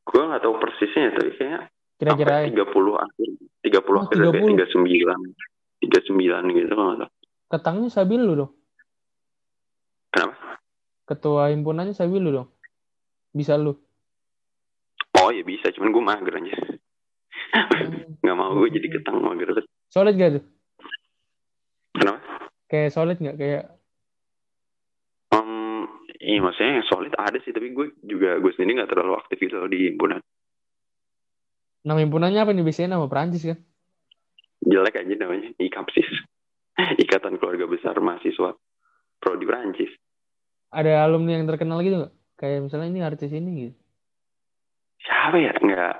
gue nggak tahu persisnya tapi kayaknya Kira-kira ya. 30 akhir 30 Oh, akhir kayak 30. 39 39 gitu nggak tahu Ketangnya Sabil lu dong. kenapa Ketua himpunannya Sabil lu dong. Bisa lu. oh ya bisa cuman gue mager aja nggak mau gue jadi ketang mager. Solid gak tuh? Kayak solid gak? Kayak Em, iya maksudnya yang solid ada sih tapi gue juga gue sendiri nggak terlalu aktif gitu loh di himpunan nama himpunannya apa nih? Biasanya nama Prancis kan? jelek aja namanya IKAPSIS Ikatan Keluarga Besar Mahasiswa Prodi Prancis Ada alumni yang terkenal gitu gak? Kayak misalnya ini artis ini gitu. siapa ya nggak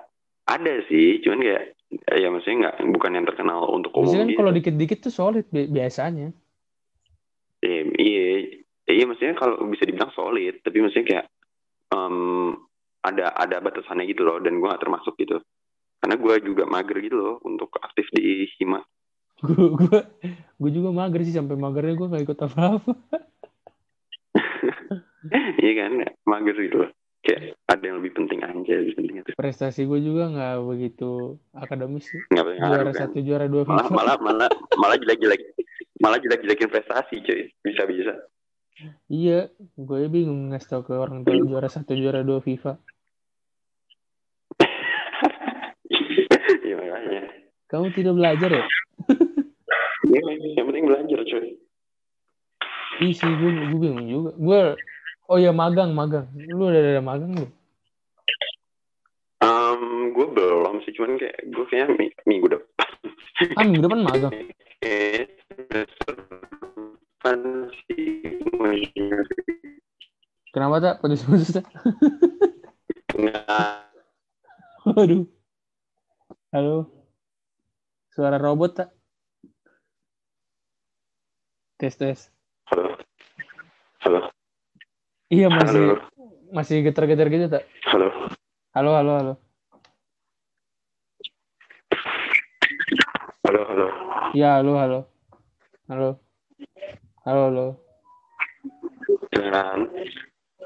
ada sih cuman kayak ya maksudnya nggak bukan yang terkenal untuk umum Biasanya kan gitu kalau dikit-dikit tuh solid bi- biasanya. Iya, iya maksudnya kalau bisa dibilang solid tapi maksudnya kayak em, ada ada batasannya gitu loh dan gue gak termasuk gitu karena gue juga mager gitu loh untuk aktif di hima Gue gue juga mager sih sampai magernya gue gak ikut apa-apa. iya kan mager gitu loh kayak ada yang lebih penting aja lebih penting itu Prestasi gue juga nggak begitu akademis sih. penting Juara ngaruh, kan? satu, juara dua malah malah malah malah jelek jelek malah jelek jelekin prestasi cuy bisa bisa Iya, Gue bingung ngasih tau ke orang tua juara satu, juara dua FIFA. Iya. Kamu tidak belajar ya? Iya, yang penting belajar cuy. Iya sih, gue, gue bingung juga. Gue, oh ya magang, magang. Lu udah ada magang belum? Um, gue belum sih, cuman kayak gue kayaknya mi- minggu depan. Ah, minggu depan magang. Kenapa tak? Putus-putus tak? Waduh. Halo. Suara robot tak? Tes tes. Halo. Halo. Iya masih Halo. masih getar-getar gitu tak? Halo. Halo halo halo. Halo, halo. Ya halo halo. Halo. Halo halo. Kedengeran.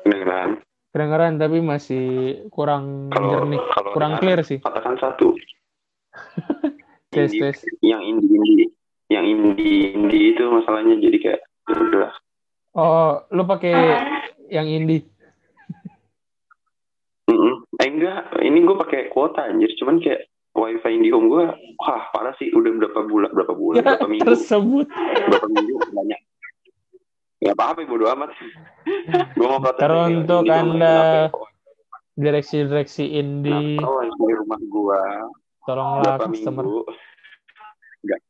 Kedengeran. Kedengeran tapi masih kurang Kalau jernih, kalau kurang clear sih. Katakan satu. Tes Indie- tes. Yang indie-indie. Yang indie-indie itu masalahnya jadi kayak ya udah Oh, lu pakai yang indie. Mm-mm. Eh enggak, ini gue pakai kuota anjir, cuman kayak wifi IndiHome gue, wah parah sih, udah berapa bulan, berapa bulan, Ya, berapa minggu, tersebut. berapa minggu banyak. Ya apa-apa, bodo amat. gue mau protes untuk Anda ya? Direksi-direksi indie, Kenapa wifi rumah gue tolonglah berapa customer minggu? Enggak.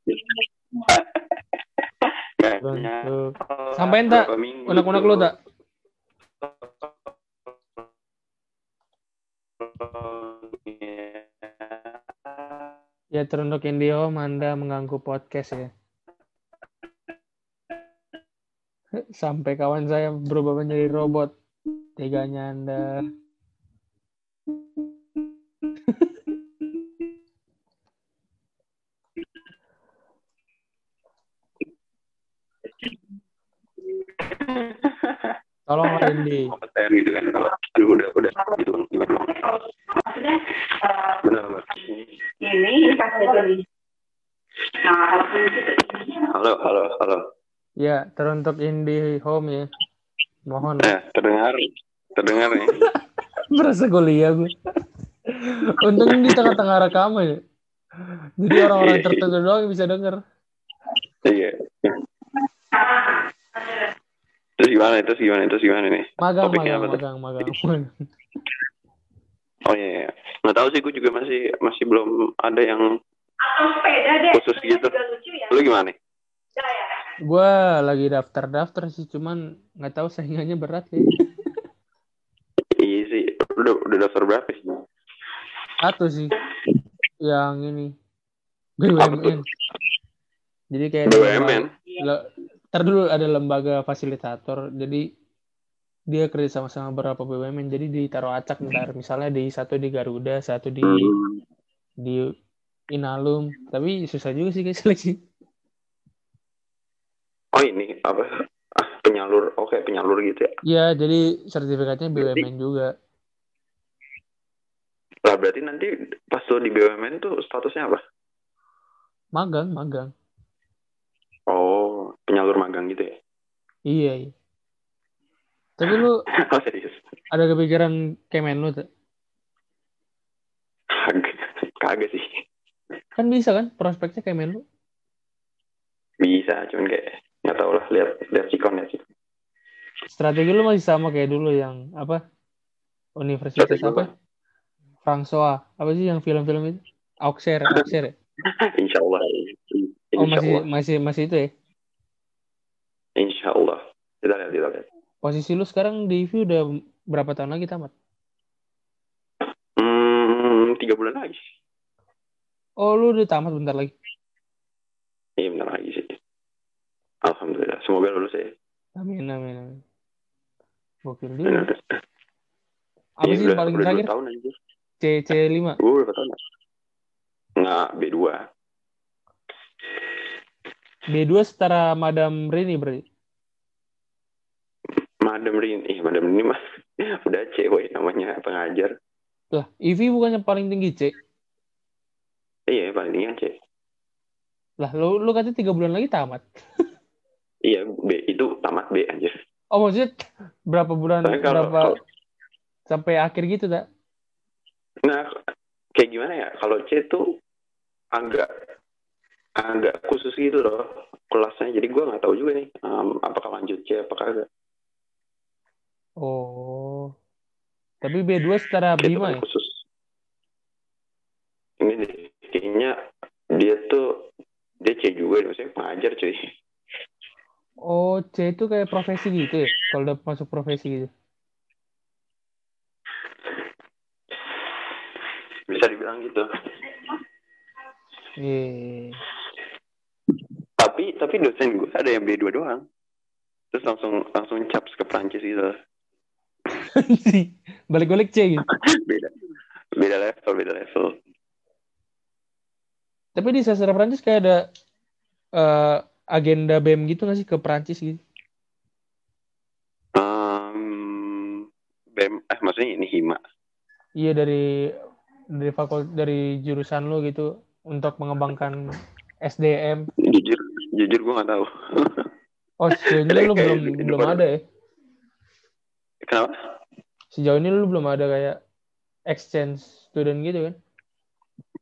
Sampein, Tak? unek-unek lu tak? Ya teruntuk IndiHome Anda mengganggu podcast ya. Sampai kawan saya berubah menjadi robot. Teganya Anda. Tolonglah Indi. kompeten gitu kan kalau aduh udah udah gitu kan gimana maksudnya eh, benar benar ini nah halo halo halo Ya, teruntuk Indi Home ya. Mohon. eh terdengar terdengar nih Berasa kuliah gue. Untung di tengah-tengah rekaman ya. Jadi orang-orang tertentu doang yang bisa denger. iya terus gimana terus gimana terus gimana nih Magang, Topiknya magang, apa tuh? magang, magang, magang. oh iya, iya. nggak tahu sih gue juga masih masih belum ada yang atau sepeda deh Khusus gitu. ya lu gimana nih Ya, ya. Gue lagi daftar-daftar sih, cuman nggak tahu saingannya berat ya. iya sih udah udah daftar berapa sih Satu sih, yang ini BUMN. Jadi kayak BUMN ntar dulu ada lembaga fasilitator, jadi dia kerja sama sama beberapa BUMN, jadi ditaruh acak ntar. Misalnya di satu di Garuda, satu di di Inalum, tapi susah juga sih kayak seleksi. oh ini apa ah, penyalur oke penyalur gitu ya Ya, jadi sertifikatnya BUMN juga. lah berarti nanti pas lo di BUMN tuh statusnya apa Magang, magang. Oh penyalur magang gitu ya Iya, iya. Tapi lu oh serius ada kepikiran kemen lu tuh? kagak sih Kan bisa kan prospeknya kemen lu? bisa cuman kayak nggak tahu lah lihat lihat sikon ya sih Strategi lu masih sama kayak dulu yang apa? Universitas Strategi apa? François. Apa sih yang film-film itu? Auxerre, Auxerre. insya Allah Oh, insya masih Allah masih masih itu ya. insya Allah kita lihat kita lihat Posisi lu sekarang di IV udah berapa tahun lagi tamat? hmm, tiga bulan lagi Oh, lu udah tamat bentar lagi. iya bentar lagi sih alhamdulillah semoga lulus ya Amin, amin, amin. Gokil juga. Bener. Apa Iya, sih udah, paling udah terakhir? tahun C C5. gue berapa tahun ya? nggak B2 B2 setara Madam Rini berarti. Madam Rini Madam Rini mah udah cewek namanya pengajar Lah, IV bukannya paling tinggi C? iya paling tinggi cewek Lah, lu lu katanya tiga bulan lagi tamat. iya B itu tamat B anjir Oh maksudnya berapa bulan kalau, berapa kalau- sampai akhir gitu tak? nah kayak gimana ya? Kalau C tuh agak agak khusus gitu loh kelasnya. Jadi gua nggak tahu juga nih em, apakah lanjut C apakah enggak. Oh. Tapi B2 secara itu Bima kan ya? khusus. Ini kayaknya dia tuh dia C juga, maksudnya pengajar cuy. Oh, C itu kayak profesi gitu ya? Kalau udah masuk profesi gitu. Bisa dibilang gitu. Iya. Tapi tapi dosen gue ada yang B2 doang. Terus langsung langsung caps ke Prancis gitu. Balik-balik C gitu. Beda. Beda level, beda level. Tapi di sastra Prancis kayak ada eh, agenda BEM gitu nggak sih ke Prancis gitu? Um, BEM, eh maksudnya ini hima. Iya dari dari fakul dari jurusan lu gitu untuk mengembangkan SDM. Jujur, jujur gue nggak tahu. Oh, sejauh ini lu belum belum ada ya? Kenapa? Sejauh ini lu belum ada kayak exchange student gitu kan?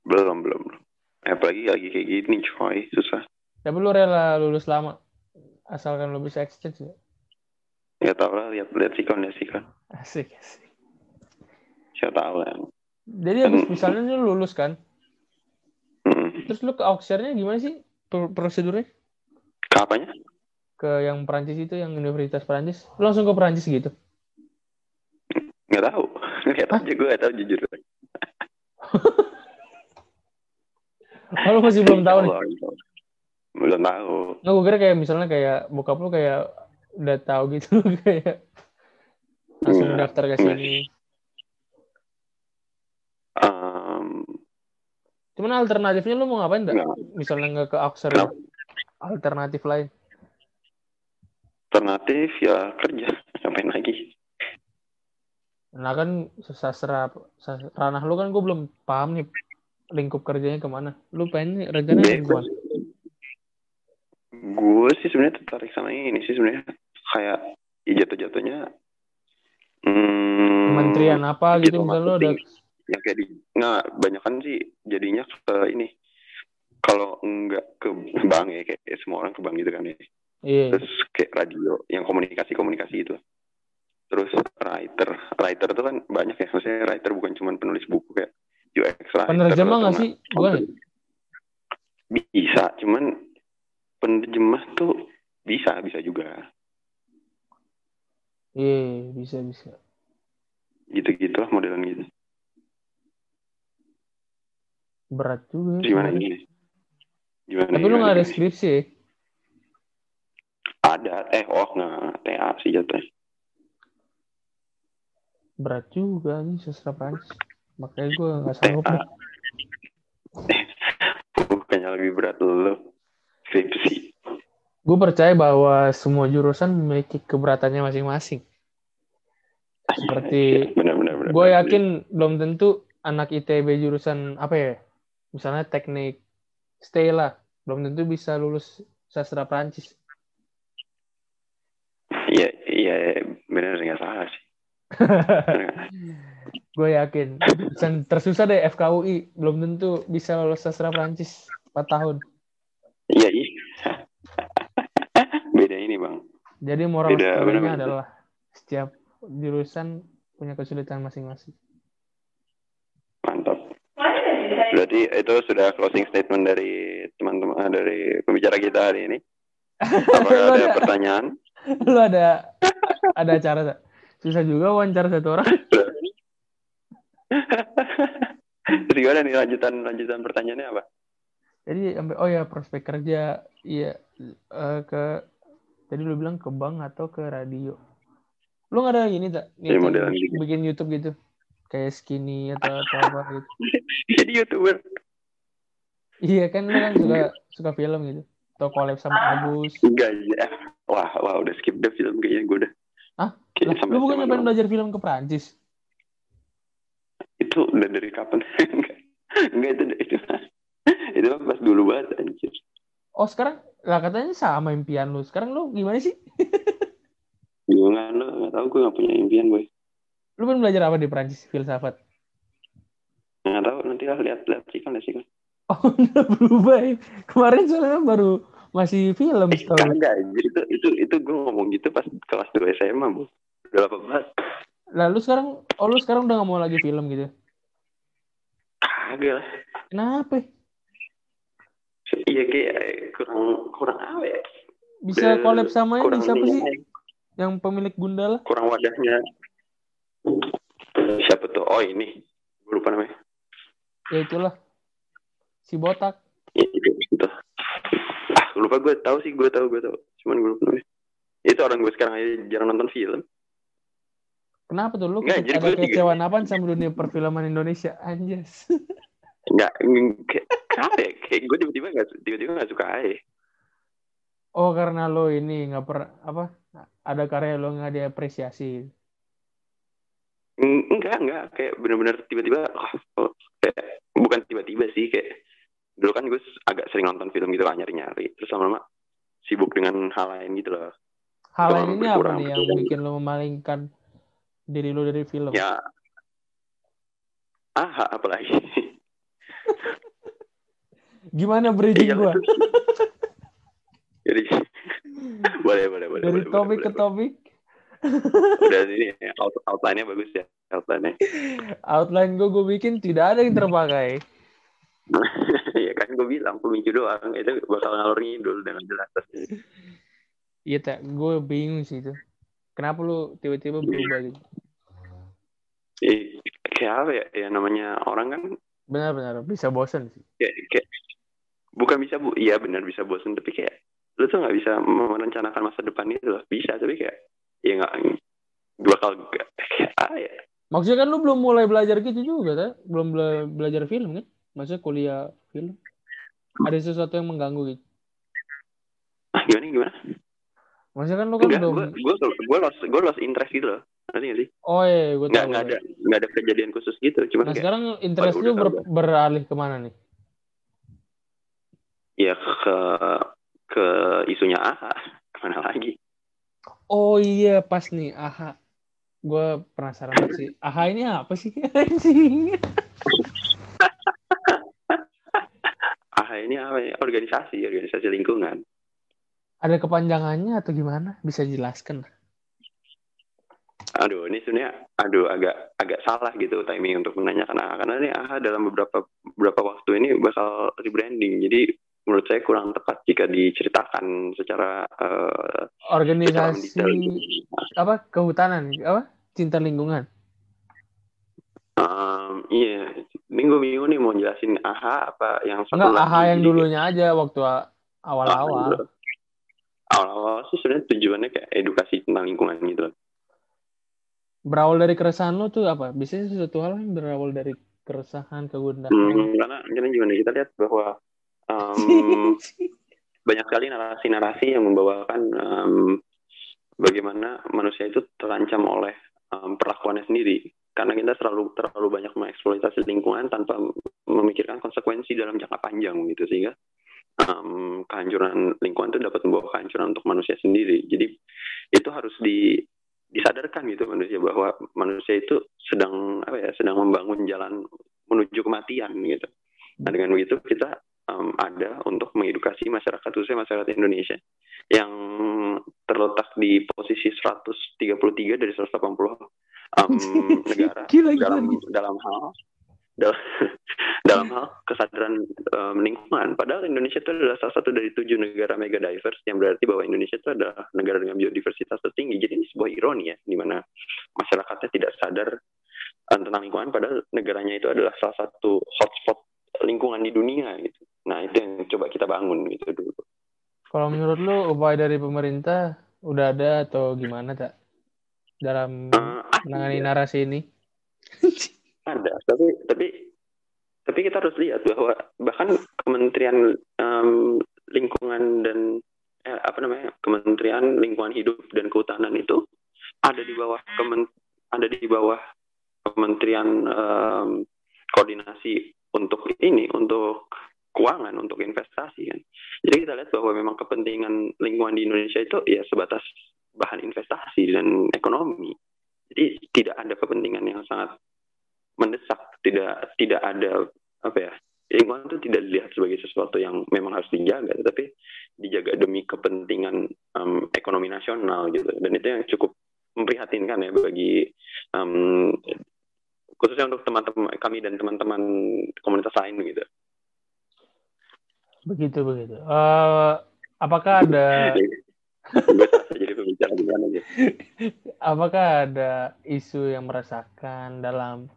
Belum, belum. belum. Apalagi lagi kayak gini, coy. Susah. Tapi lu rela lulus lama asalkan lu bisa exchange ya? Ya tau lah, lihat lihat sikon ya sikon. Asik, asik. Siapa tahu kan. Jadi habis misalnya lu lulus kan, Hmm. terus lu ke Auxerre-nya gimana sih pro- prosedurnya? Kapannya? Ke yang Perancis itu, yang Universitas Perancis. Lu langsung ke Perancis gitu? Nggak tahu. Lihat aja gue nggak tahu jujur. Oh, lu masih belum tahu nih? Belum tahu. Nggak, gue kira kayak misalnya kayak bokap lu kayak udah tahu gitu kayak langsung Nggak, daftar ke nggak sini. Um, Cuman alternatifnya lu mau ngapain enggak? nggak. Misalnya nggak ke Auxerre. Kenapa? Alternatif lain. alternatif ya kerja. Ngapain lagi? Nah kan sastra, sastra ranah lu kan gue belum paham nih lingkup kerjanya ke mana. Lu pengen nih, rencananya Bebas. ke mana? Gue sih sebenarnya tertarik sama ini sih sebenarnya kayak ya jatuh-jatuhnya hmm, Kementerian apa gitu digital misalnya lu ada yang kayak di nggak banyak kan sih jadinya ke ini kalau enggak ke bank ya kayak semua orang ke bank gitu kan ya. Iya. Terus kayak radio yang komunikasi komunikasi itu. Terus writer writer itu kan banyak ya. Maksudnya writer bukan cuma penulis buku kayak UX writer penerjemah nggak sih? bukan ya? bisa cuman penerjemah tuh bisa bisa juga. Iya bisa bisa. Gitu gitulah modelan gitu. Berat juga ya gimana ini gimana tapi lu nggak ada skripsi? Ya? ada eh oh nggak TA sih jatuhnya. Berat juga nih sastra Prancis. Makanya gue nggak sanggup TA bukannya lebih berat lu skripsi. Gue percaya bahwa semua jurusan memiliki keberatannya masing-masing. Seperti benar benar benar gue yakin belum tentu anak ITB jurusan apa ya? Misalnya teknik stay lah belum tentu bisa lulus sastra Prancis iya iya benar nggak salah sih. Gue yakin. Jurusan tersusah deh FKUI belum tentu bisa lulus sastra Prancis 4 tahun. Iya iya. Beda ini bang. Jadi moral Beda, adalah setiap jurusan punya kesulitan masing-masing mantap berarti itu sudah closing statement dari teman-teman dari pembicara kita hari ini apakah ada ada- pertanyaan lu ada ada acara tak? susah juga wawancara satu orang Terus gimana nih lanjutan lanjutan pertanyaannya apa? jadi sampai oh ya prospek kerja iya eh, ke tadi lu bilang ke bank atau ke radio lu nggak ada ini tak Ya, gitu. bikin YouTube gitu kayak skinny atau, atau apa gitu Jadi youtuber. iya kan lu kan suka suka film gitu atau collab sama Agus Enggak ya. Wah, wah udah skip deh film kayaknya gue udah. Sampai lu bukan pengen belajar film ke Prancis Itu udah dari kapan? Enggak. Itu itu. itu pas dulu banget anjir. oh sekarang lah katanya sama impian lu sekarang lu gimana sih Gue impian lo nggak tahu gue nggak punya impian boy Lu kan belajar apa di Prancis filsafat? nggak tahu nanti lah lihat lihat sih kan lihat sih kan Oh, udah berubah ya. Kemarin soalnya baru masih film eh, kagak anjir. itu itu itu gue ngomong gitu pas kelas 2 SMA bu udah lama banget Lalu sekarang, oh lu sekarang udah gak mau lagi film gitu? kagak lah Kenapa? iya kayak kurang kurang apa ya Bisa collab sama ini siapa sih? Yang pemilik Gundala? kurang wadahnya siapa tuh oh ini gue lupa namanya Ya itulah. Si botak. Iya, itu, itu. Ah, lupa gue tahu sih, gue tahu, gue tahu. Cuman gue lupa namanya. Itu orang gue sekarang aja jarang nonton film. Kenapa tuh lu Nggak, jadi ada kekecewaan apaan sama dunia perfilman Indonesia? Anjas. Enggak, kenapa ya? Kayak gue tiba-tiba gak, tiba-tiba gak suka aja. Oh karena lo ini nggak per apa ada karya lo nggak diapresiasi. Eng- Enggak, enggak. Kayak bener-bener tiba-tiba, oh, kayak, bukan tiba-tiba sih, kayak dulu kan gue agak sering nonton film gitu kan nyari-nyari. Terus lama-lama sibuk dengan hal lain gitu loh. Hal lain ini apa nih yang bikin lo memalingkan diri lo dari film? Ya, ah, apalagi. Gimana bridging Iya, betul. Jadi, boleh, boleh, boleh. Dari boleh, topik boleh, ke boleh. topik, udah ini out, outline-nya bagus ya outline-nya outline gue gue bikin tidak ada yang terpakai. ya kan gue bilang pemicu doang itu bakal ngalor ngidul dengan jelas Iya tak, gue bingung sih itu. Kenapa lu tiba-tiba berubah gitu? Kayak apa ya ya namanya orang kan Benar-benar bisa bosen sih. kayak, kayak bukan bisa bu iya benar bisa bosan tapi kayak lu tuh nggak bisa merencanakan masa depan itu loh bisa tapi kayak ya nggak bakal ah ya Maksudnya kan lu belum mulai belajar gitu juga, tak? Belum bela- belajar film kan? Maksudnya kuliah film. Ada sesuatu yang mengganggu gitu. ah, gimana gimana Maksudnya kan lu kan enggak belum. gue gue gue lost gue lost interest gitu loh nggak sih Oh iya, gue nggak tahu. nggak ada nggak ada kejadian khusus gitu cuman Nah kayak sekarang interest lu ber- beralih ke mana nih? ya ke ke isunya AHA ke mana lagi Oh iya, pas nih, AHA. Gue penasaran banget sih. AHA ini apa sih? AHA ini apa ya organisasi organisasi lingkungan Ada kepanjangannya atau gimana? Bisa jelaskan? aduh ini sebenarnya aduh agak agak salah gitu timing untuk menanyakan AHA karena ini AHA dalam beberapa beberapa waktu ini bakal rebranding jadi menurut saya kurang tepat jika diceritakan secara secara Organisasi mendetail. apa? Kehutanan, apa? Cinta lingkungan. Em, iya minggu minggu nih mau jelasin AHA apa yang satu Enggak, lagi. AHA yang Jadi dulunya aja waktu awal-awal. awal-awal sih sebenarnya tujuannya kayak edukasi tentang lingkungan gitu loh. Berawal dari keresahan lo tuh apa? Biasanya sesuatu hal yang berawal dari keresahan, kegundahan. Hmm, karena karena gimana kita lihat bahwa em, banyak sekali narasi-narasi yang membawakan em, bagaimana manusia itu terancam oleh em, perlakuannya sendiri. Karena kita terlalu terlalu banyak mengeksploitasi lingkungan tanpa memikirkan konsekuensi dalam jangka panjang gitu sehingga em, kehancuran lingkungan itu dapat membawa kehancuran untuk manusia sendiri. Jadi itu harus di disadarkan gitu manusia bahwa manusia itu sedang apa ya sedang membangun jalan menuju kematian gitu. Nah dengan begitu kita em, ada untuk mengedukasi masyarakat khususnya masyarakat Indonesia yang terletak di posisi 133 dari 180 em, negara Gila, gila, dalam gila. dalam hal dalam, dalam hal kesadaran em, lingkungan. Padahal Indonesia itu adalah salah satu dari tujuh negara mega diverse yang berarti bahwa Indonesia itu adalah negara dengan biodiversitas tertinggi. Jadi ini sebuah ironi ya, di mana masyarakatnya tidak sadar eh, tentang lingkungan, padahal negaranya itu adalah salah satu hotspot lingkungan di dunia gitu. Nah itu yang coba kita bangun gitu dulu. Kalau menurut lu upaya dari pemerintah udah ada atau gimana tak dalam Eh, menangani ada, narasi ini? ada, tapi tapi tapi kita harus lihat bahwa bahkan Kementerian em, Lingkungan dan eh, apa namanya Kementerian Lingkungan Hidup dan Kehutanan itu ada di bawah kemen, ada di bawah Kementerian em, Koordinasi untuk ini untuk keuangan untuk investasi kan. Jadi kita lihat bahwa memang kepentingan lingkungan di Indonesia itu ya sebatas bahan investasi dan ekonomi. Jadi tidak ada kepentingan yang sangat mendesak, tidak tidak ada apa ya lingkungan itu tidak dilihat sebagai sesuatu yang memang harus dijaga, tetapi dijaga demi kepentingan um, ekonomi nasional gitu. Dan itu yang cukup memprihatinkan ya bagi um, khususnya untuk teman-teman kami dan teman-teman komunitas lain gitu. Begitu begitu. Uh, apakah ada jadi pembicara aja. Apakah ada isu yang merasakan dalam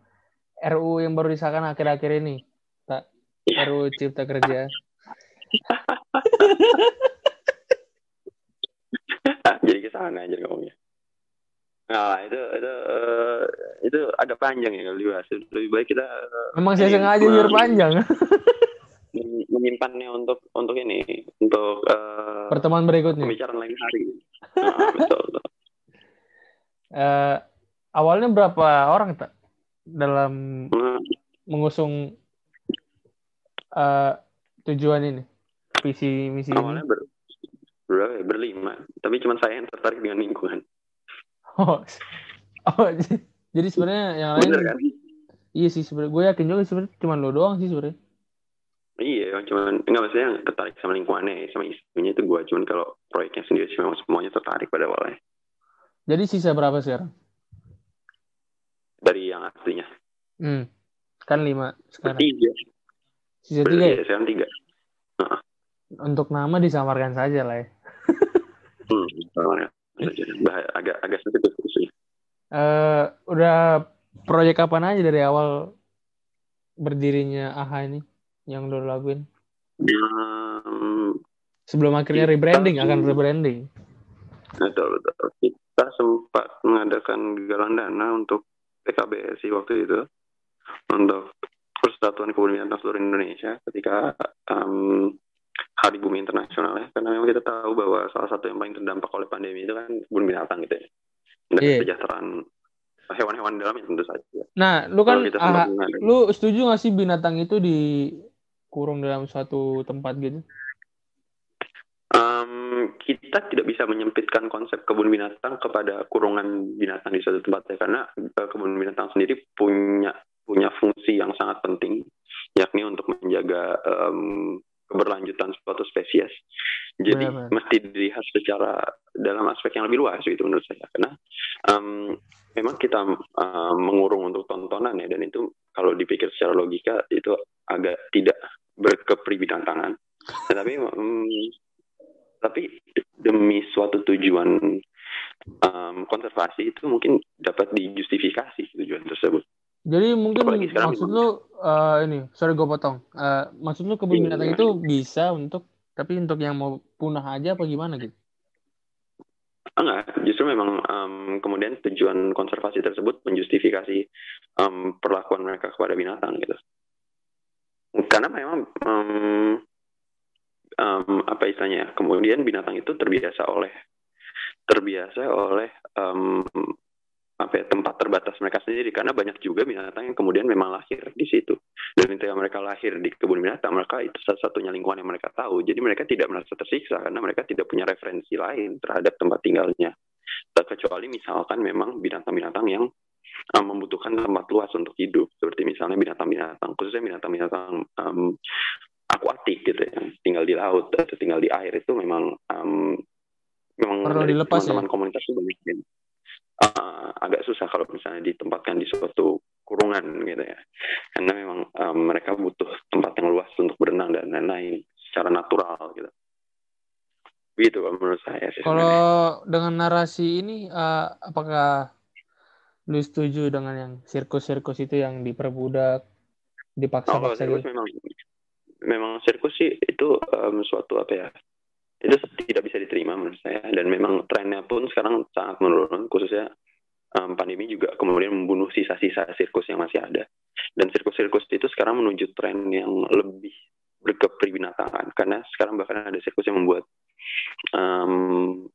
RU yang baru disahkan akhir-akhir ini? Tak ya. RU Cipta Kerja. jadi ke sana aja ngomongnya. Nah, itu itu uh, itu agak panjang ya kalau dibahas. Lebih baik kita uh, Memang saya sengaja biar panjang. menyimpannya untuk untuk ini untuk uh, pertemuan berikutnya pembicaraan lain hari nah, betul, betul. Uh, awalnya berapa orang tak dalam nah. mengusung uh, tujuan ini visi misi awalnya ini? ber, berapa ya? berlima tapi cuma saya yang tertarik dengan lingkungan oh, oh jadi sebenarnya yang lain Bener, kan? iya sih sebenarnya gue yakin juga sebenarnya cuma lo doang sih sebenarnya Iya, cuman enggak maksudnya yang tertarik sama lingkungannya, sama isunya itu gue. Cuman kalau proyeknya sendiri sih memang semuanya tertarik pada awalnya. Jadi sisa berapa sekarang? Dari yang aslinya. Hmm. Kan lima sekarang. Tiga. Sisa tiga ya? Sekarang tiga. Nah. Untuk nama disamarkan saja lah ya. hmm, samarkan agak agak sedikit sih. Uh, udah proyek apa aja dari awal berdirinya AHA ini? Yang lo lakuin? Um, Sebelum akhirnya rebranding, akan rebranding. Betul, betul. Kita sempat mengadakan galang dana untuk PKBSI waktu itu. Untuk Persatuan Kebun Binatang seluruh Indonesia ketika um, Hari Bumi Internasional ya. Karena memang kita tahu bahwa salah satu yang paling terdampak oleh pandemi itu kan kebun binatang gitu ya. Dan yeah. kesejahteraan hewan-hewan dalam tentu saja. Nah, lu kan ah, lu setuju gak sih binatang itu di kurung dalam suatu tempat gitu? Um, kita tidak bisa menyempitkan konsep kebun binatang kepada kurungan binatang di suatu tempat ya karena uh, kebun binatang sendiri punya punya fungsi yang sangat penting yakni untuk menjaga um, keberlanjutan suatu spesies. Jadi Benar. mesti dilihat secara dalam aspek yang lebih luas gitu menurut saya karena um, memang kita uh, mengurung untuk tontonan ya dan itu kalau dipikir secara logika itu agak tidak berkepribinatangan. Tetapi um, tapi demi suatu tujuan um, konservasi itu mungkin dapat dijustifikasi tujuan tersebut. Jadi mungkin maksud lu uh, ini, sorry gue potong. Uh, maksud lu kebun binatang itu bisa untuk tapi untuk yang mau punah aja apa gimana gitu? Enggak, justru memang um, kemudian tujuan konservasi tersebut menjustifikasi um, perlakuan mereka kepada binatang gitu karena memang um, um, apa istilahnya ya, kemudian binatang itu terbiasa oleh terbiasa oleh um, apa ya, tempat terbatas mereka sendiri karena banyak juga binatang yang kemudian memang lahir di situ dan ketika mereka lahir di kebun binatang mereka itu satu-satunya lingkungan yang mereka tahu jadi mereka tidak merasa tersiksa karena mereka tidak punya referensi lain terhadap tempat tinggalnya kecuali misalkan memang binatang-binatang yang um, membutuhkan tempat luas untuk hidup seperti misalnya binatang-binatang khususnya binatang-binatang um, akuatik gitu ya tinggal di laut atau tinggal di air itu memang um, memang Perlu dilepas ya? teman-teman ya? komunitas itu banyak uh, agak susah kalau misalnya ditempatkan di suatu kurungan gitu ya. Karena memang um, mereka butuh tempat yang luas untuk berenang dan lain-lain secara natural gitu. Gitu menurut saya sih kalau dengan narasi ini uh, apakah lu setuju dengan yang sirkus-sirkus itu yang diperbudak dipaksa-paksa oh, gitu? memang memang sirkus sih itu um, suatu apa ya itu tidak bisa diterima menurut saya dan memang trennya pun sekarang sangat menurun khususnya um, pandemi juga kemudian membunuh sisa-sisa sirkus yang masih ada dan sirkus-sirkus itu sekarang menuju tren yang lebih berkepribinatangan karena sekarang bahkan ada sirkus yang membuat um,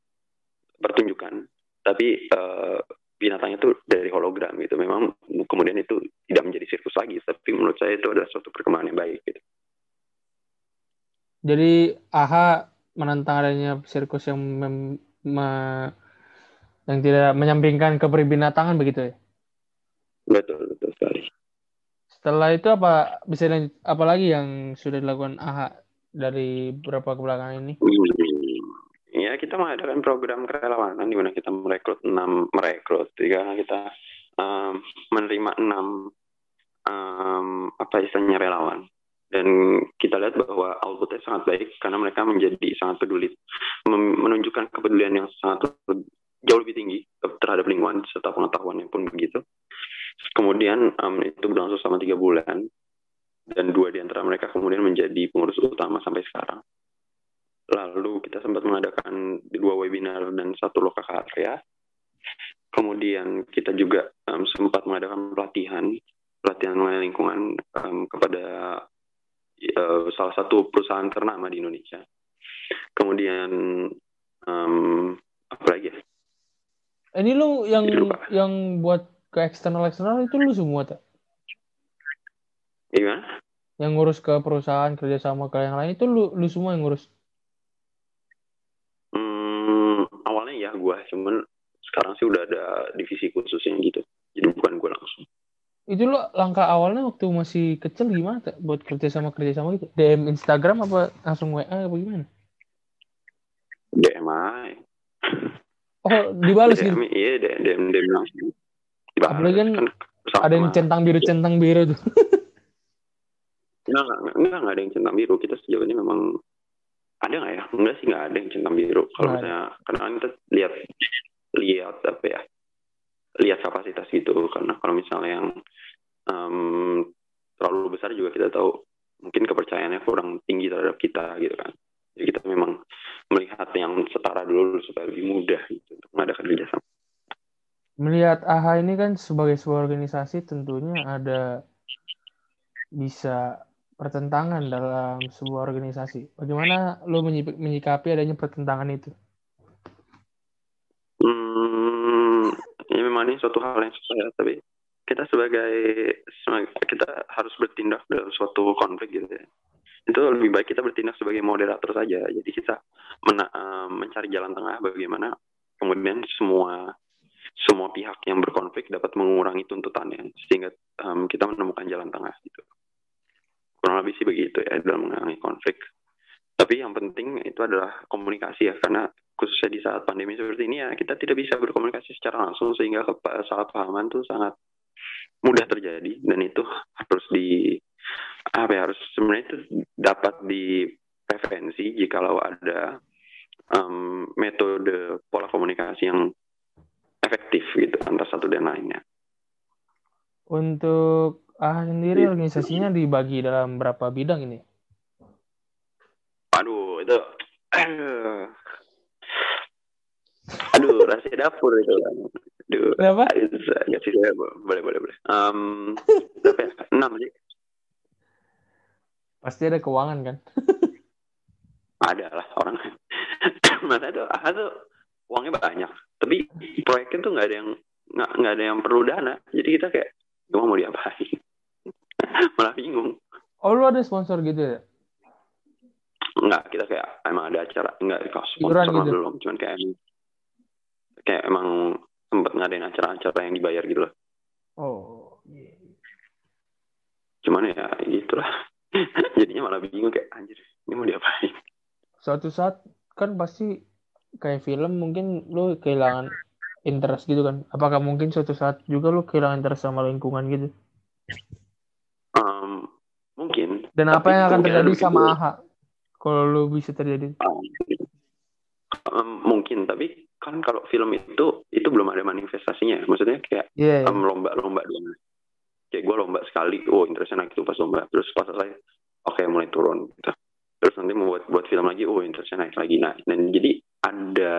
pertunjukan tapi uh, binatangnya itu dari hologram gitu. Memang kemudian itu tidak menjadi sirkus lagi, tapi menurut saya itu adalah suatu perkembangan yang baik gitu. Jadi AHA menentang adanya sirkus yang mem, me, yang tidak menyampingkan kepribinatangan begitu ya. Betul, betul sekali. Setelah itu apa bisa lanjut, apa lagi yang sudah dilakukan AHA dari beberapa kebelakangan ini? Ya, kita mengadakan program kerelawanan di mana kita merekrut enam merekrut, jika kita um, menerima enam um, apa istilahnya relawan dan kita lihat bahwa outputnya sangat baik karena mereka menjadi sangat peduli. Menunjukkan kepedulian yang sangat jauh lebih tinggi terhadap lingkungan serta pengetahuannya pun begitu. Kemudian um, itu berlangsung selama tiga bulan dan dua di antara mereka kemudian menjadi pengurus utama sampai sekarang. Lalu kita sempat mengadakan dua webinar dan satu loka karya. Kemudian kita juga um, sempat mengadakan pelatihan pelatihan mengenai lingkungan um, kepada uh, salah satu perusahaan ternama di Indonesia. Kemudian um, apa lagi ya? Ini lu yang yang buat ke eksternal eksternal itu lu semua tak? Iya. Yang ngurus ke perusahaan kerjasama ke yang lain itu lu lu semua yang ngurus? Hmm, awalnya ya gue, cuman sekarang sih udah ada divisi khususnya gitu. Jadi bukan gue langsung itu lo langkah awalnya waktu masih kecil gimana tak buat kerja sama kerja sama gitu DM Instagram apa langsung WA apa gimana DM aja oh dibalas gitu iya DM DM, DM langsung dibalas. apalagi kan, kan ada yang centang biru centang biru tuh Enggak, enggak, enggak, enggak ada yang centang biru. Kita sejauh ini memang ada nggak ya? Enggak sih nggak ada yang centang biru. Kalau misalnya, karena kan kita lihat lihat apa ya? Lihat kapasitas gitu. Karena kalau misalnya yang um, terlalu besar juga kita tahu mungkin kepercayaannya kurang tinggi terhadap kita gitu kan. Jadi kita memang melihat yang setara dulu supaya lebih mudah gitu untuk mengadakan kerjasama. Melihat AHA ini kan sebagai sebuah organisasi tentunya ada bisa pertentangan dalam sebuah organisasi. Bagaimana lo menyikapi adanya pertentangan itu? Hmm, ini memang ini suatu hal yang susah ya, tapi kita sebagai kita harus bertindak dalam suatu konflik gitu ya. Itu lebih baik kita bertindak sebagai moderator saja. Jadi kita mena, uh, mencari jalan tengah bagaimana kemudian semua semua pihak yang berkonflik dapat mengurangi tuntutannya sehingga um, kita menemukan jalan tengah gitu. Kurang lebih sih begitu ya dalam mengurangi konflik tapi yang penting itu adalah komunikasi ya karena khususnya di saat pandemi seperti ini ya kita tidak bisa berkomunikasi secara langsung sehingga salah pahaman tuh sangat mudah terjadi dan itu harus di apa ya harus sebenarnya itu dapat diprevensi jikalau ada um, metode pola komunikasi yang efektif gitu antar satu dan lainnya. Untuk ah sendiri iya. organisasinya dibagi dalam berapa bidang ini? Itu aduh, aduh rahasia dapur itu. Aduh, Kenapa? Agak sih saya boleh boleh boleh. Um, berapa ya? Enam sih. Pasti ada keuangan kan? ada lah orang. Masa itu ah tuh uangnya banyak, tapi proyeknya tuh nggak ada yang nggak nggak ada yang perlu dana. Jadi kita kayak cuma mau diapain? Malah bingung. Oh lu ada sponsor gitu ya? Enggak, kita kayak emang ada acara enggak sponsor gitu. belum, cuman kayak kayak emang sempat ngadain acara-acara yang dibayar gitu loh. Oh. Yeah. Cuman ya gitulah. Jadinya malah bingung kayak anjir, ini mau diapain? Suatu saat kan pasti kayak film mungkin lu kehilangan interest gitu kan. Apakah mungkin suatu saat juga lu kehilangan interest sama lingkungan gitu? Um, mungkin. Dan apa yang akan terjadi sama AHA? Kalau lu bisa terjadi? Um, mungkin, tapi kan kalau film itu itu belum ada manifestasinya. Maksudnya kayak yeah, yeah. Um, lomba-lomba kayak gue lomba sekali oh interestnya naik tuh pas lomba. Terus pas selesai oke okay, mulai turun gitu. Terus nanti mau buat buat film lagi oh interestnya naik lagi. Nah dan jadi ada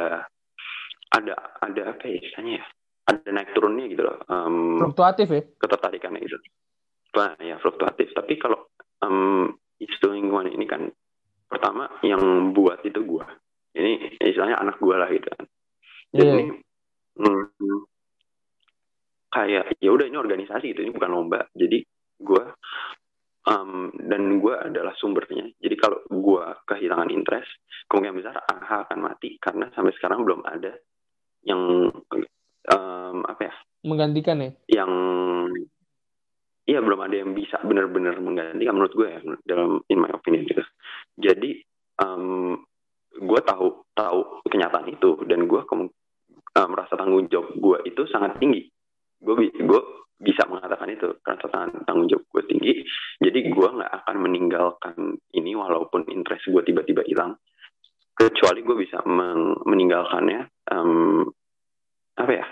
ada ada apa ya istilahnya ya? Ada naik turunnya gitu loh um, fluktuatif ya? ketertarikannya gitu. Nah ya fluktuatif. Tapi kalau um, isu lingkungan ini kan pertama yang buat itu gue ini istilahnya anak gue lah gitu kan. Jadi yeah. ini hmm, kayak ya udah ini organisasi gitu ini bukan lomba. Jadi gue um, dan gue adalah sumbernya. Jadi kalau gue kehilangan interest kemungkinan besar AHA akan mati. Karena sampai sekarang belum ada yang menggantikan ya? yang iya belum ada yang bisa benar-benar menggantikan menurut gue ya dalam in my opinion gitu. Jadi em, gue tahu tahu kenyataan itu dan gue eh, merasa tanggung jawab gue itu sangat tinggi. Gue bi- bisa mengatakan itu rasa tang- tanggung jawab gue tinggi. Jadi gue nggak akan meninggalkan ini walaupun interest gue tiba-tiba hilang. Kecuali gue bisa meninggalkannya em, apa ya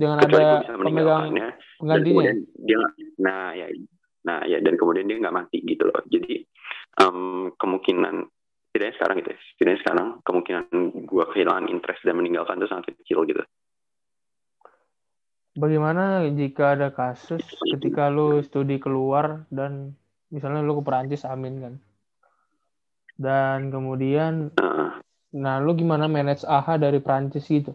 Dengan kecuali ada pemegang penggantinya. dia nah ya nah ya dan kemudian dia nggak mati gitu loh jadi em, kemungkinan setidaknya sekarang gitu ya setidaknya sekarang kemungkinan gue kehilangan interest dan meninggalkan itu sangat kecil gitu Bagaimana jika ada kasus ketika lu studi keluar dan misalnya lu ke Perancis, amin kan? Dan kemudian, Nah, nah lu gimana manage AHA dari Perancis gitu?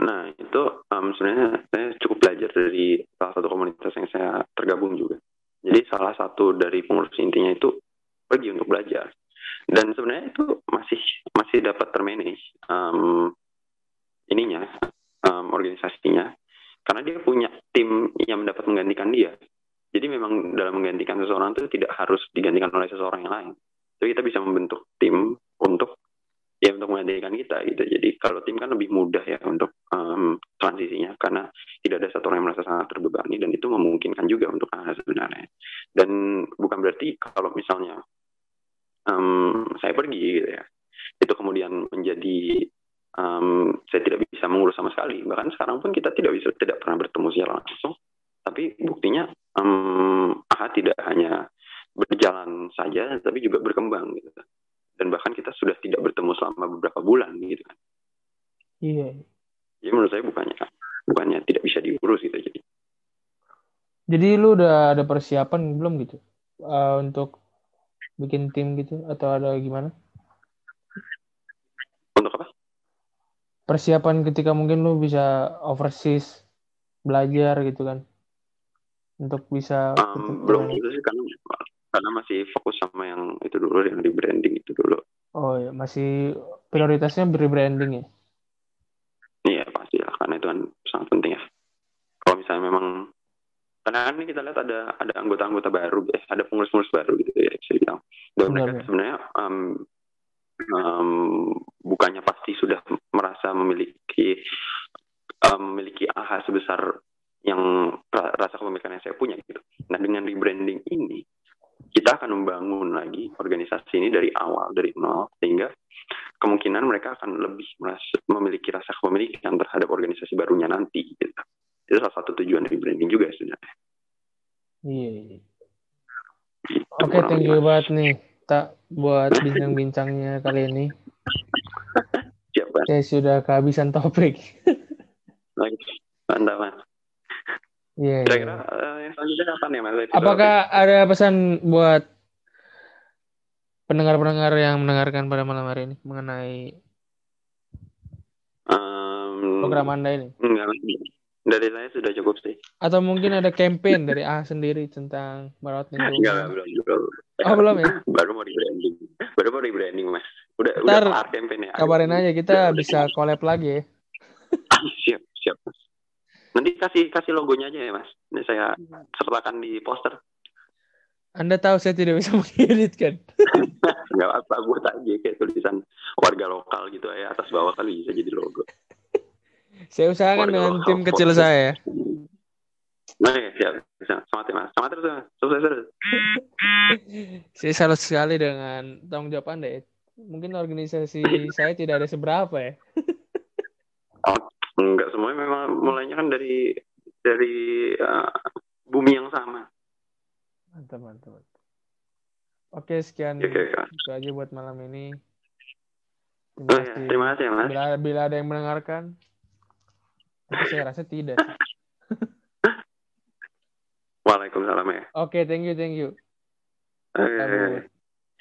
nah em, sebenarnya saya cukup belajar dari salah satu komunitas yang saya tergabung juga. Jadi salah satu dari pengurus intinya itu pergi untuk belajar. Dan sebenarnya itu masih masih dapat termanage em, ininya em, organisasinya. Karena dia punya tim yang dapat menggantikan dia. Jadi memang dalam menggantikan seseorang itu tidak harus digantikan oleh seseorang yang lain. Jadi kita bisa membentuk tim untuk ya untuk menggantikan kita gitu. Jadi kalau tim kan lebih mudah ya untuk em, transisinya karena tidak ada satu orang yang merasa sangat terbebani dan itu memungkinkan juga untuk AHA sebenarnya. Dan bukan berarti kalau misalnya em, saya pergi gitu ya itu kemudian menjadi em, saya tidak bisa mengurus sama sekali. Bahkan sekarang pun kita tidak bisa tidak pernah bertemu secara langsung. Tapi buktinya em, AHA tidak hanya berjalan saja tapi juga berkembang gitu dan bahkan kita sudah tidak bertemu selama beberapa bulan gitu kan Iya. jadi menurut saya bukannya bukannya tidak bisa diurus gitu jadi Jadi lu udah ada persiapan belum gitu eh, untuk bikin tim gitu atau ada gimana? untuk apa Persiapan ketika mungkin lu bisa overseas belajar gitu kan? Untuk bisa ikut belum event. itu sih karena karena masih fokus sama yang itu dulu yang di branding itu dulu. Oh ya, masih prioritasnya rebranding ya? iya pasti lah. Karena itu kan sangat penting ya. Kalau misalnya memang karena kan ini kita lihat ada ada anggota-anggota baru eh ada pengurus-pengurus baru gitu ya bisa dibilang. Dan mereka ya. sebenarnya em, em, bukannya pasti sudah merasa memiliki em, memiliki AHA sebesar yang ra- rasa kepemilikan yang saya punya gitu. Nah dengan rebranding ini kita akan membangun lagi organisasi ini dari awal dari nol sehingga kemungkinan mereka akan lebih merasa, memiliki rasa kepemilikan terhadap organisasi barunya nanti. Gitu. Itu salah satu tujuan rebranding juga sebenarnya. Iya. iya. Gitu, Oke, kurang thank you banget nih, tak buat bincang-bincangnya kali ini. Siap, Mas. Saya sudah kehabisan topik. Mantap, Mas. Iya. Kira-kira eh, yang selanjutnya kapan ya, Mas? Apakah ada pesan buat pendengar-pendengar yang mendengarkan pada malam hari ini mengenai Em, program Anda ini? enggak, dari saya sudah cukup sih. Atau mungkin ada campaign dari A sendiri tentang merawat Enggak, lingkungan? belum, belum. Oh, belum ya? Baru mau rebranding. Baru mau rebranding, Mas. Udah, udah Ntar kelar campaign-nya. Kabarin aja kita Udah, udah bisa collab lagi ya. Ah, siap, siap, Mas. Nanti kasih kasih logonya aja ya, Mas. Ini saya sertakan di poster. Anda tahu saya tidak bisa mengedit kan? Enggak apa, buat aja kayak tulisan warga lokal gitu ya atas bawah kali bisa jadi logo. Saya usahakan Warga dengan lokal tim kecil podcast. saya. Nah, ya, siap. Semangat ya, Mas. Semangat terus, Mas. Sukses terus. Saya salut sekali dengan tanggung jawab Anda ya. Mungkin organisasi saya tidak ada seberapa ya. Enggak semuanya memang mulainya kan dari dari eh, bumi yang sama. Mantap, mantap. Oke, sekian Oke, oke. itu aja buat malam ini. Terima Oh, ya. kasih. Terima kasih Mas. Bila, bila ada yang mendengarkan, saya rasa tidak. Waalaikumsalam ya. Oke, thank you, thank you. Cabut.